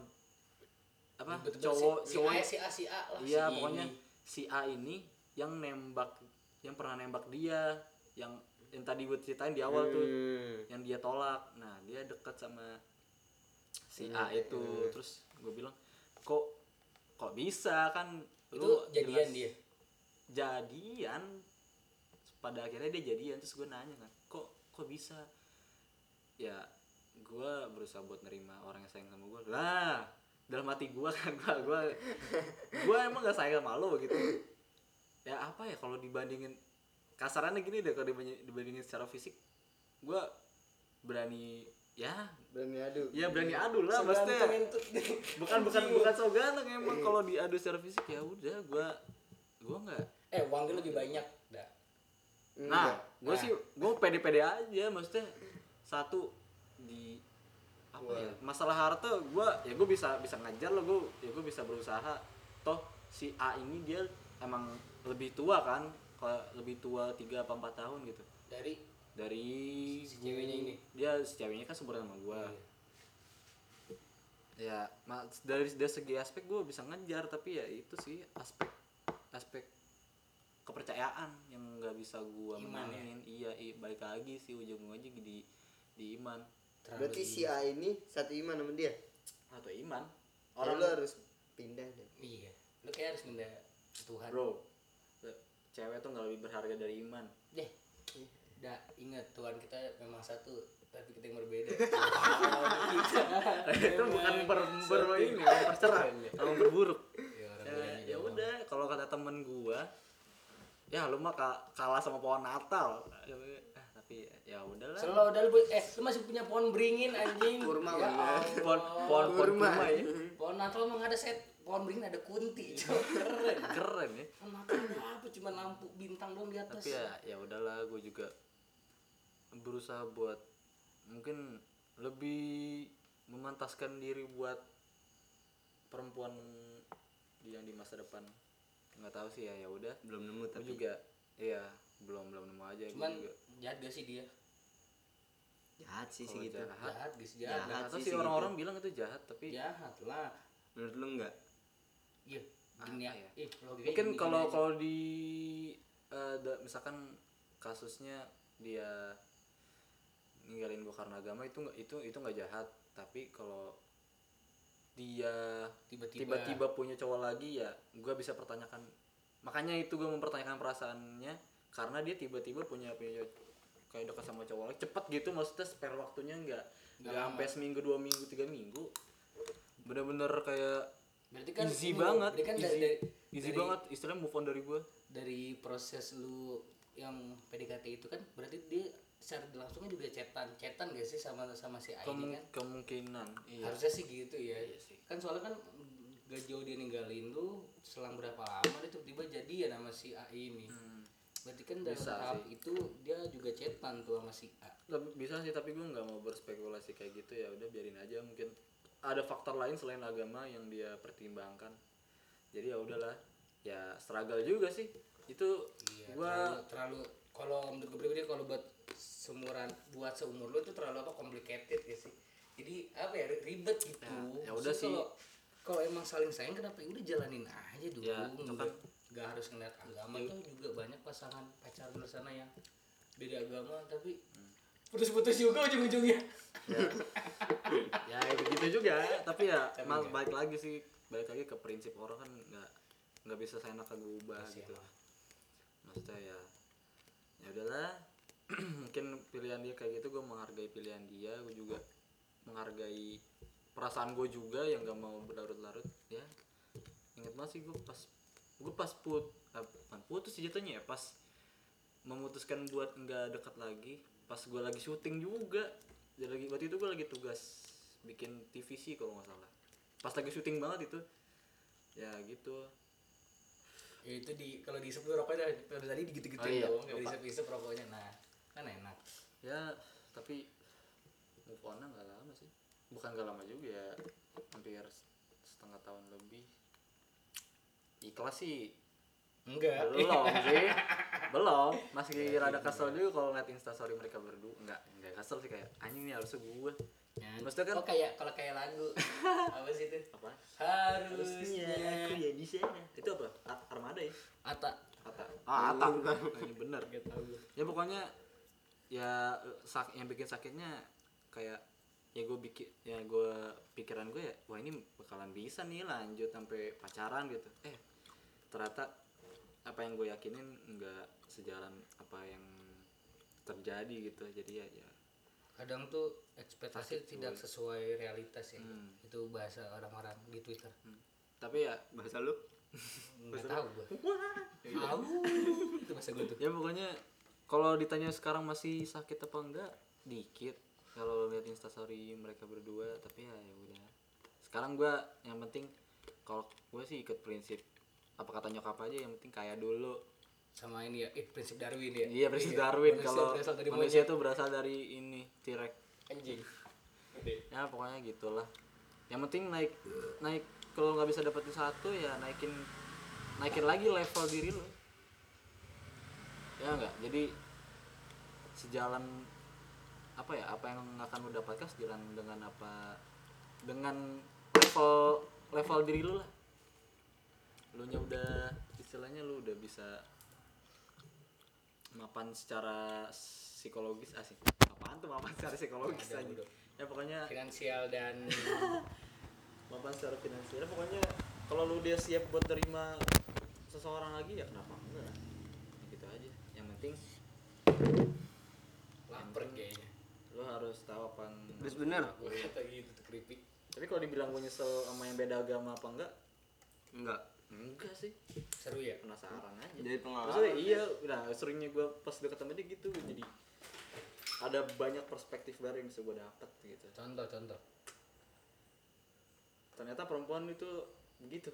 apa betul-betul cowok si, cowok si A si A si A lah iya si pokoknya ini. si A ini yang nembak yang pernah nembak dia yang yang tadi gue ceritain di awal tuh Hmm. yang dia tolak. Nah dia dekat sama si Hmm. A itu terus gue bilang kok kok bisa? Kan itu lu jadian jelas- dia? Jadian. Pada akhirnya dia jadian. Terus gue nanya kan kok kok bisa? Ya gue berusaha buat nerima orang yang sayang sama gue lah dalam hati gue kan gue gue gue emang gak sayang sama lo gitu ya apa ya kalau dibandingin kasarannya gini deh kalau dibanding- dibandingin secara fisik. Gue berani ya. Berani adu. Ya berani adu lah maksudnya. bukan bukan bukan so ganteng emang kalau diadu secara fisik ya udah gue gue nggak. Eh uang dia lebih banyak dah. Nah gue Nah. sih gue pede-pede aja maksudnya satu di apa ya masalah harta gue ya gue bisa bisa ngajar lo gue ya gue bisa berusaha. Toh si A ini dia emang lebih tua kan? Kalau lebih tua tiga apa empat tahun gitu. Dari? Dari Si ceweknya ini? dia si ceweknya kan seumuran sama gue ya ma- dari dari segi aspek gue bisa ngejar tapi ya itu sih aspek aspek kepercayaan yang nggak bisa gue Iman ya? menangin. Iya i, balik lagi sih ujung-ujungnya di di iman. Terlalu berarti si A ini satu iman sama dia? Atau iman. Orang orang lu harus pindah deh. Iya. Lu kayak harus minta Tuhan. Bro cewek tuh nggak lebih berharga dari iman. Deh dah ingat Tuhan kita memang satu tapi kita yang berbeda. Itu bukan ber, ber ini mempercerah kalau berburuk. Ya, orang ya, ya udah kalau kata temen gua ya lu mah ka- kalah sama pohon Natal. Ya, ah, tapi ya udahlah. Selalu ada lu eh lu masih punya pohon beringin anjing. Kurma ya, pohon pohon kurma ya. Pohon Natal emang ada set pohon beringin ada kunti. Cok. Keren. keren ya ada apa cuma lampu bintang dong di atas. tapi ya ya udahlah gue juga berusaha buat mungkin lebih memantaskan diri buat perempuan yang di masa depan nggak tahu sih ya ya udah belum nemu gue tapi juga iya belum belum nemu aja Cuman juga jahat gak sih dia? jahat sih segitu jahat. Jahat gak sih Jahat. jahat? segitu. orang-orang bilang itu jahat tapi Jahat lah. menurut lu enggak Iya. Gini ya. Ya? Eh, logikanya mungkin kalau kalau di eh, da- misalkan kasusnya dia ninggalin gue karena agama itu nggak itu itu nggak jahat. Tapi kalau dia tiba-tiba. tiba-tiba punya cowok lagi ya gue bisa pertanyakan. Makanya itu gue mempertanyakan perasaannya. Karena dia tiba-tiba punya punya cowok- kayak dekat sama cowok lagi cepet gitu maksudnya spare waktunya nggak Nggak sampai seminggu dua minggu tiga minggu bener-bener kayak berarti kan easy banget kan easy, dari, easy dari- banget istilahnya move on dari gue dari proses lu yang PDKT itu kan berarti dia secara langsungnya juga cetan. Cetan gak sih sama sama si A ini Kemung- kan? kemungkinan iya. Harusnya sih gitu ya. Iya sih. kan soalnya kan gak jauh dia ninggalin lu selang berapa lama dia tiba-tiba jadian sama si A ini. Hmm. berarti kan dalam Bisa tahap sih. itu dia juga cetan tuh sama si A. Bisa sih tapi gue nggak mau berspekulasi kayak gitu ya. Udah biarin aja mungkin ada faktor lain selain agama yang dia pertimbangkan. Jadi ya udahlah ya struggle juga sih. Itu iya gua terlalu, terlalu kalau menurut gue pribadi kalau buat seumuran buat seumur lu itu terlalu apa complicated ya sih. Jadi apa ya ribet gitu. Ya, ya udah sih. kalau kalau emang saling sayang kenapa? Ya udah jalanin aja dulu Ya, itu nggak nggak harus ngeliat agama tuh juga banyak pasangan pacaran di sana yang beda agama tapi putus-putus juga ujung-ujungnya ya. Itu gitu juga. Tapi ya Tapi mal enggak. balik lagi sih balik lagi ke prinsip orang kan nggak nggak bisa saya gue ubah Pasti gitu. emang. maksudnya ya ya udahlah. Mungkin pilihan dia kayak gitu gue menghargai pilihan dia gue juga menghargai perasaan gue juga yang gak mau berlarut-larut ya. Inget banget sih gue pas gue pas put eh, bukan putus sih jatuhnya ya pas memutuskan buat nggak dekat lagi pas gue lagi syuting juga jadi lagi waktu itu gue lagi tugas bikin TVC kalau nggak salah. Pas lagi syuting banget itu. Ya gitu. Ya itu di kalau diisep tuh rokoknya dari tadi digitu-gituin Oh iya, dong kalau lupa. diisep-isep rokoknya. Nah kan enak. Ya tapi move on nggak lama sih. Bukan nggak lama juga ya. Hampir setengah tahun lebih. Ikhlas sih enggak. Belum sih. Belum. Masih rada kesel juga kalau ngeliat instastory mereka berdua. Enggak enggak kesel sih kayak anjing nih harusnya gue Ya. Maksudnya kan- oh kayak kalau kayak lagu. Apa sih itu? Apa? Harusnya. Ya di sana itu apa? Ar- armada ya? Ata Ata ah Ata ini bener. Gak tau gue ya pokoknya ya sak yang bikin sakitnya kayak ya gue bikin ya gue pikiran gue ya wah ini bakalan bisa nih lanjut sampai pacaran gitu. Eh ternyata apa yang gue yakinin nggak sejalan apa yang terjadi gitu. Jadi ya ya. Kadang tuh ekspektasi tidak tuh. sesuai realitas ya. Hmm. itu bahasa orang-orang di twitter. Hmm. tapi ya bahasa lu? Nggak tahu gue tahu. Itu bahasa gue tuh. Ya pokoknya kalau ditanya sekarang masih sakit apa enggak dikit. Kalau lihat instastory mereka berdua tapi ya ya udah. Sekarang gua yang penting kalau gue sih ikut prinsip apa kata nyokap aja yang penting kaya dulu. Sama ini ya eh, prinsip Darwin ya. Iya prinsip Darwin. Manusia kalau manusia itu berasal dari ini T-Rex. Anjing. Ya pokoknya gitulah. Yang penting naik naik kalau nggak bisa dapetin satu ya naikin naikin lagi level diri lo ya enggak jadi sejalan apa ya apa yang akan lo dapatkan sejalan dengan apa dengan level level diri lo lah lu nya udah istilahnya lu udah bisa mapan secara psikologis asik apaan tuh mapan secara psikologis Ada, aja udah. ya pokoknya finansial dan mapan secara finansial pokoknya kalau lu dia siap buat terima seseorang lagi ya kenapa enggak? Ya gitu aja. Yang penting lapar kayaknya. lu harus tahu apa yang terus bener. gue kata gitu keripik. Tapi kalau dibilang gue nyesel sama yang beda agama apa enggak? Enggak enggak sih. Seru ya penasaran aja. Jadi pengalaman Maksudnya iya nah seringnya gue pas deket sama dia gitu jadi ada banyak perspektif baru yang bisa gue dapet gitu. Contoh contoh. Ternyata perempuan itu begitu.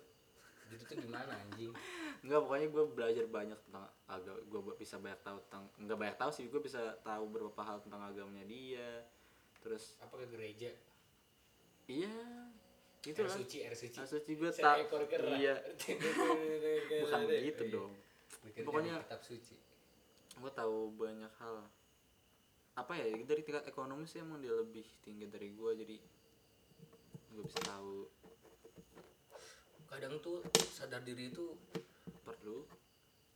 Gitu tuh gimana anjing? Enggak pokoknya gue belajar banyak tentang agama gue bisa banyak tahu tentang enggak banyak tahu sih gue bisa tahu beberapa hal tentang agamanya dia. Terus apa ke gereja? Iya itu air lah. suci air suci. Suci gue tak seekor kera iya. Bukan begitu Iya. dong Pokoknya Pokoknya- kitab suci. gue tahu banyak hal. Apa ya dari tingkat ekonomi sih emang dia lebih tinggi dari gue jadi gue bisa tahu. Kadang tuh sadar diri itu perlu.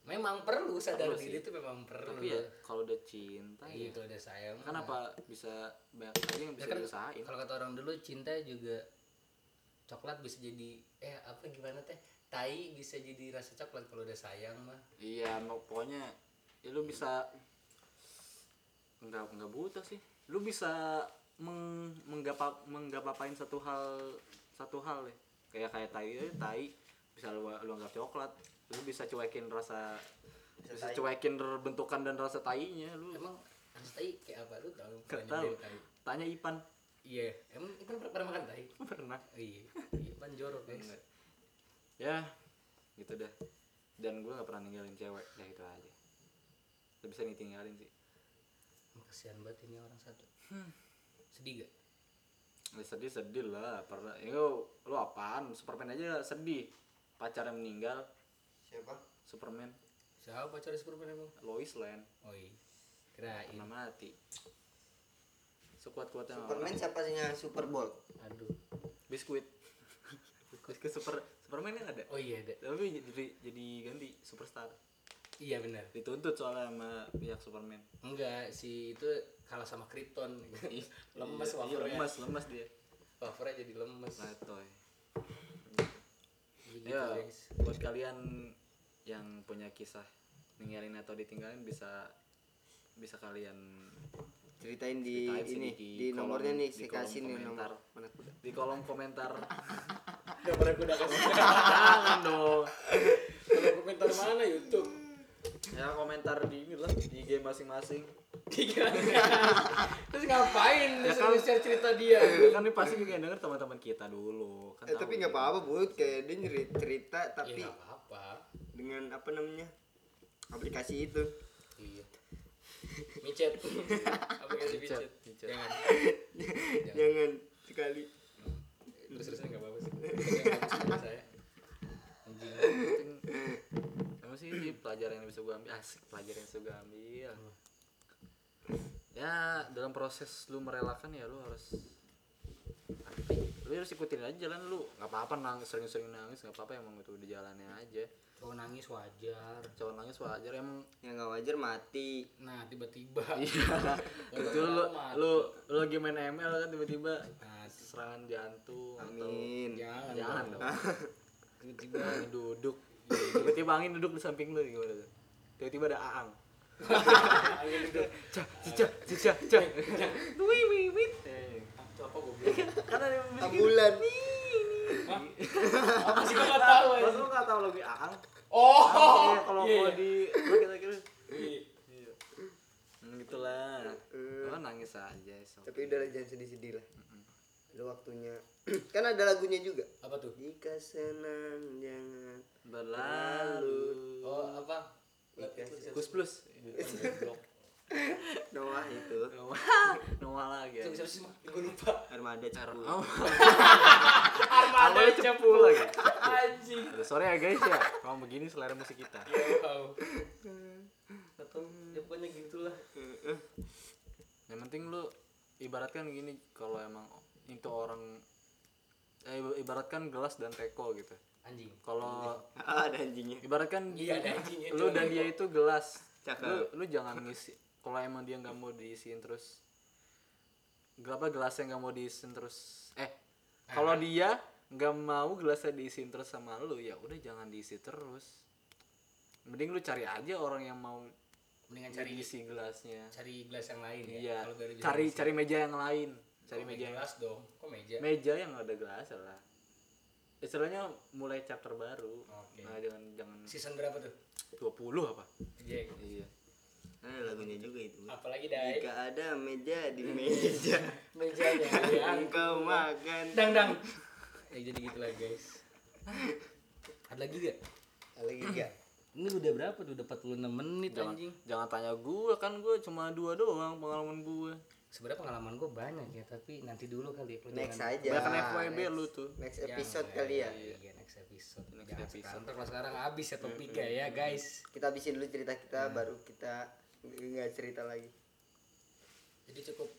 memang perlu sadar Perlu diri sih. itu memang perlu. Tapi ya kalau udah cinta iya ya. kalau udah sayang kenapa bisa banyak lagi yang Ya bisa kan, diusahain? kalau kata orang dulu cinta juga coklat bisa jadi eh apa gimana teh? Tai bisa jadi rasa coklat kalau udah sayang mah. Iya mau- pokoknya ya lu bisa enggak enggak buta sih. Lu bisa meng, menggapa menggapapain satu hal satu hal ya kayak kayak tai tai bisa lu lu anggap coklat. Lu bisa cuekin rasa bisa, tai. cuekin bentukan dan rasa tainya lu. Emang rasa tai kayak apa? Lu tahu? Tanya Ipan iya. Emang itu pernah, pernah makan tai pernah. Iya. Iya pan jorok guys. Enggak. ya gitu dah. Dan gue nggak pernah ninggalin cewek ya itu aja. Gak bisa ditinggalin sih. Kasihan banget ini orang satu. Sedih gak Ya sedih sedih lah. Pernah ya lu, apaan? Superman aja sedih. Pacarnya meninggal. Siapa? Superman. Siapa pacar Superman emang? Lois Lane. Oh iya kirain. Pernah mati sekuat kuatnya Superman siapa sih yang Super Bowl? Aduh. Biskuit. Biskuit super Superman yang ada? Oh iya ada. Tapi jadi jadi ganti superstar. Iya benar. Dituntut soalnya sama pihak Superman. Enggak si itu kalah sama Krypton. Lemes Iya, iya, wafernya. lemes lemes dia. Wafernya jadi lemes. Letoy Gitu, ya guys. buat kalian yang punya kisah ninggalin atau ditinggalin bisa bisa kalian ceritain di Ceritain ini di di, kolom- nomornya nih saya kolom kasih nih komentar. nomor mana kuda di kolom komentar Gak pernah kuda kasih jangan dong Kalau komentar mana YouTube? ya komentar di ini lah di game masing-masing Terus ngapain Ya kan- share cerita dia? kan ini pasti juga yang denger teman-teman kita dulu kan eh tapi nggak gitu. apa-apa bud kayak dia nyeri cerita Ya tapi nggak apa-apa. dengan apa namanya aplikasi itu Iya. Micet. Aplikasi Micet. Jangan. Jangan. jangan sekali Terus terusnya nggak apa-apa sih. Saya. Emang sih ini pelajaran yang bisa gue ambil asik pelajaran yang bisa gue ambil ya dalam proses lu merelakan ya lu harus ya, lu harus ikutin aja jalan lu nggak apa-apa nangis sering-sering nangis nggak apa-apa emang itu di jalannya aja Cowok nangis wajar. cowok nangis wajar emang yang nggak wajar mati. Nah tiba-tiba. iya. Itu lu lu lu lagi main ML kan tiba-tiba Nah, serangan jantung atau amin. Jangan, jangan dong. tiba-tiba duduk. Tiba-tiba angin duduk di samping lu gimana tuh? Tiba-tiba ada aang. Cah cicah cicah cah wih wih wih. Eh, apa goblok? karena dia musik Apa sih tahu Masa ya? lu nggak tahu lagu aang Oh. Iya, kalau iya, mau iya. di kita kira Iya. iya gitulah. Eh. lo kan nangis aja tapi udah jangan sedih-sedih lah. Udah waktunya. Kan ada lagunya juga. Apa tuh? Jika senang jangan berlalu. oh apa? Kus plus Noah itu. Noah. Noah lagi ya. siapa sih gue lupa. Armada cepu. Oh, armada cepu. Lagi. anjing. Sorry ya guys ya, kalau begini selera musik kita. wow atau ya pokoknya gitulah. Yang penting lu ibaratkan gini kalau emang itu orang eh, ibaratkan gelas dan teko gitu. anjing. Kalau ada anjingnya. ibaratkan Iya, ada anjingnya, lu dan dia itu gelas. Cakep. Lu lu jangan ngisi kalau emang dia nggak mau diisiin terus berapa gelasnya nggak mau diisiin terus. Eh kalau dia nggak mau gelasnya diisiin terus sama lu ya udah jangan diisi terus. Mending lu cari aja orang yang mau mendingan cari diisi gelasnya. cari gelas yang lain ya iya cari gelas. cari meja yang lain. Cari meja yang gelas dong? Kok meja? Meja yang ada gelas lah. Istilahnya mulai chapter baru. Oke. nah jangan jangan season berapa tuh? 20 apa? Iya. iya ada lagunya juga itu. Apalagi dai? Jika ada meja di meja. Mejanya yang engkau makan. Dang dang. Ya jadi gitulah guys. Ada lagi gak ada lagi gak ini udah berapa tuh? Udah 46 menit jangan anjing. jangan tanya gue kan gue cuma dua doang pengalaman gue sebenarnya pengalaman gue banyak ya tapi nanti dulu kali ya next jangan- aja Bahkan FYB Next- lu tuh. next Jangan, episode kali ya. iya next episode. Next Jangan episode. sekarang, ntar kalau sekarang habis ya topiknya ya guys. Kita habisin dulu cerita kita baru kita nggak cerita lagi. Jadi cukup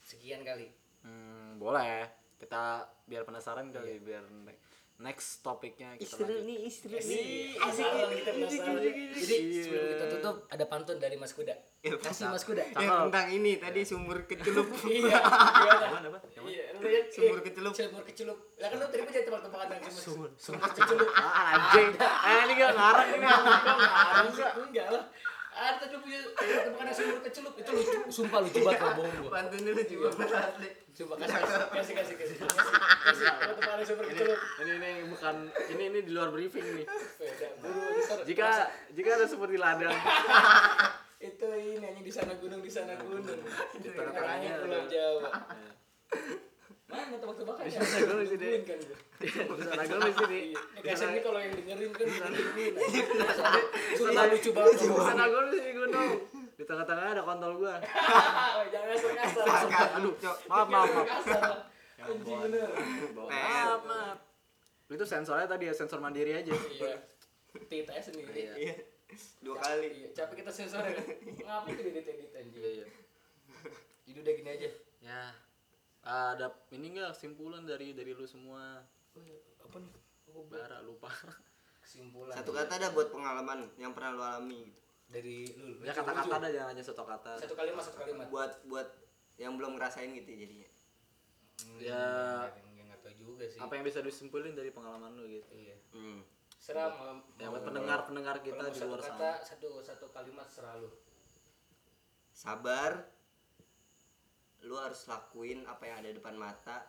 sekian kali. Hmm, boleh. Kita biar penasaran kali biar ne- next topiknya kita istri lanjut. nih istri Iya nih. sih, penasaran kita penasaran. Jadi sebelum kita tutup ada pantun dari Mas Kuda. Kasih Mas Kuda. ya tentang ini tadi sumur kecelup. Iya? Iya, Sumur kecelup. Sumur kecelup. Lah kan lu terima aja tebak-tebakan yang cuma Sumur, sumur kecelup. ah, anjing. Eh ini gak ngarang ini ngarang? Enggak lah. Ada lu punya yang sumur kecelup itu lucu. Sumpah lucu banget kalau bohong gua. pantun dulu juga asli Sumpah kasih kasih kasih kasih kasih. Yang sumur kecelup. ini ini bukan ini ini di luar briefing nih jika jika ada seperti ladang itu ini anjing di sana gunung di sana gunung. Di tengah-tengahnya tengahnya Pulau Jawa. Mana tebak-tebakannya? Di sana gunung sih, Dek. Nungguin kan gua. di sana gue di sini Iya. Ini kasih ini kalau yang dengerin kan digituin. Sumpah lucu banget. di sana gue di sini gunung di tengah-tengah ada kontol gue Jangan aduh maaf maaf maaf. Anjing bener. maaf maaf itu sensornya tadi ya sensor mandiri aja Iya. Tita sendiri. Iya. iya dua kali Iya, capek kita sensor ya. Ngapain tuh edit-edit anjing. iya iya Jadi udah gini aja. ya ada ini enggak kesimpulan dari dari lu semua Oh, iya. apa nih? Oh, bara lupa kesimpulan. satu kata ada buat pengalaman yang pernah lu alami gitu dari lu. ya kata-kata ada jangan hanya satu kata Satu kalimat, satu kalimat. buat buat yang belum ngerasain gitu jadinya ya Yang nggak tahu juga sih. apa yang bisa disimpulin dari pengalaman lu gitu Iya. hmm. Serah ya mau- buat pendengar pendengar kita di luar kata, sana satu satu kalimat serah lu. sabar lu harus lakuin apa yang ada depan mata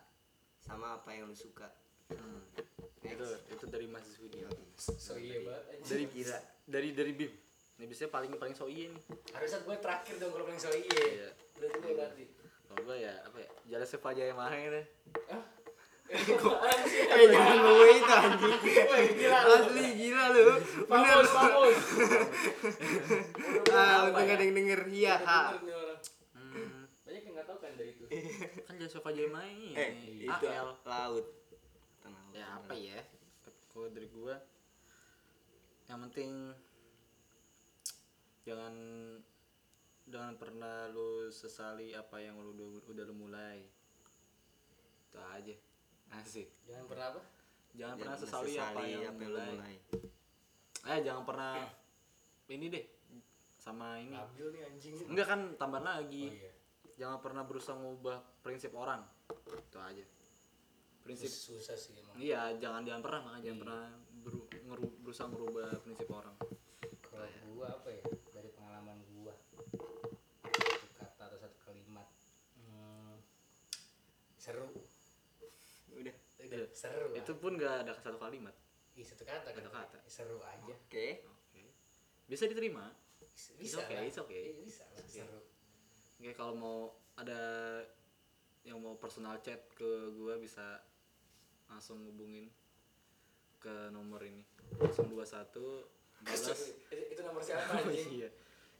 sama apa yang lu suka. Hmm. itu itu dari Mas Zudi So iya banget. dari kira dari dari Bim. Ini biasanya paling paling so iya nih. Harusnya gue terakhir dong kalau paling so iya. Iya. Berarti gue berarti. kalau gue ya apa ya jalan sepa jaya mahe deh Hah? eh jangan bawa itu anjing. Gila asli gila lu. Bener. vamos. ah untung gak ada yang denger. Iya ha Bener nih orang. hmm. Banyak yang nggak tahu kan mahe ini eh itu AL laut Tenang. ya apa ya kalau dari gua yang penting jangan jangan pernah lu sesali apa yang lu udah, udah lu mulai itu aja asik Jangan pernah apa? jangan pernah Jangan sesali, apa yang apa lu lu mulai. eh jangan pernah ini deh sama ini Nabil nih anjing. enggak kan tambah Oh lagi iya. Jangan pernah berusaha ngubah prinsip orang itu aja prinsip Susah sih emang. Iya, jangan jangan pernah makanya jangan Iya. pernah beru- ngeru- berusaha merubah prinsip orang. Kalau gua apa ya? Dari pengalaman gua. Satu kata atau satu kalimat. Hmm, seru. udah Udah, seru. Itu pun gak ada satu kalimat. Ih, satu kata. Satu kata. Seru aja. oke Oke. Bisa diterima. Bisa okay, lah. it's okay. Bisa lah, seru. Oke kalau mau ada yang mau personal chat ke gua bisa langsung hubungin ke nomor ini. 021 balas itu nomor siapa iya.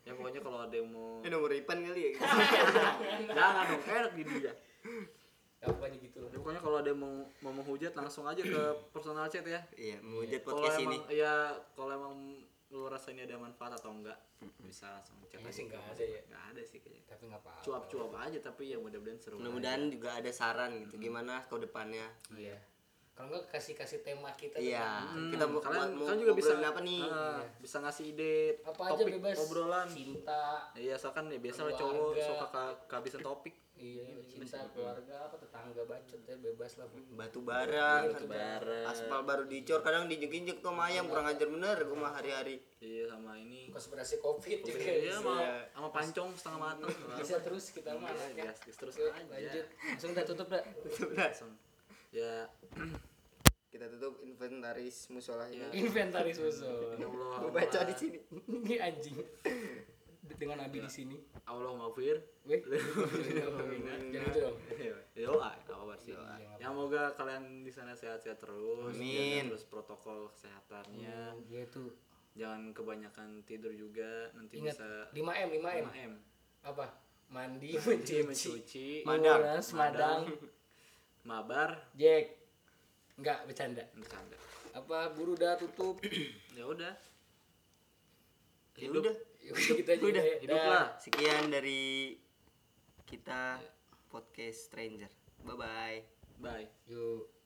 Ya pokoknya kalau ada yang mau ini nomor Ipan kali ya? Jangan dong enak di dia. Apanya gitu Ya, pokoknya kalau ada yang mau mau menghujat langsung aja ke personal chat ya. Iya menghujat podcast ini. emang ya kalau emang lu rasa ini ada manfaat atau enggak? Bisa langsung aja sih nggak ada ya. nggak ada sih kayaknya. Tapi nggak apa-apa. Cuap-cuap aja tapi ya mudah-mudahan seru mudah-mudahan juga ada saran gitu gimana ke depannya? Iya. Kalau nggak kasih kasih tema kita iya. kita mau, kalian, mau kalian juga bisa apa nih? ah, bisa ngasih ide apa aja topik bebas. obrolan. Cinta. Iya asalkan ya biasa cowok suka ke- kehabisan topik iya cinta keluarga apa tetangga bacot ya bebas lah batu bara Batu bara. aspal baru dicor kadang diinjek-injek tuh sama ayam kurang ajar bener gua mah hari-hari. Iya sama ini. Konspirasi covid juga iya sama Iya. sama pancong setengah matang bisa terus kita mah ya ya. terus Yuk, aja. lanjut. Langsung kita tutup dah langsung. Ya. Kita tutup inventaris musola ini. Inventaris musuh ya Allah gua baca di sini. Ini anjing dengan Abi di sini. Allah maafir weh. Jangan gitu dong. Yo ah apa sih. Ya semoga kalian di sana sehat-sehat terus Amin. terus protokol kesehatannya. Dia tuh jangan kebanyakan tidur juga nanti ingat bisa 5 m 5 m. 5 m. Apa? Mandi mencuci. mencuci. Madang. menguras madang mabar. Jack. Enggak bercanda. Bercanda. Apa guru udah tutup? Ya udah. Ya hidup. udah Udah kita aja Udah, ya. hidup Dah. lah. Sekian dari kita podcast stranger. Bye bye bye. Yuk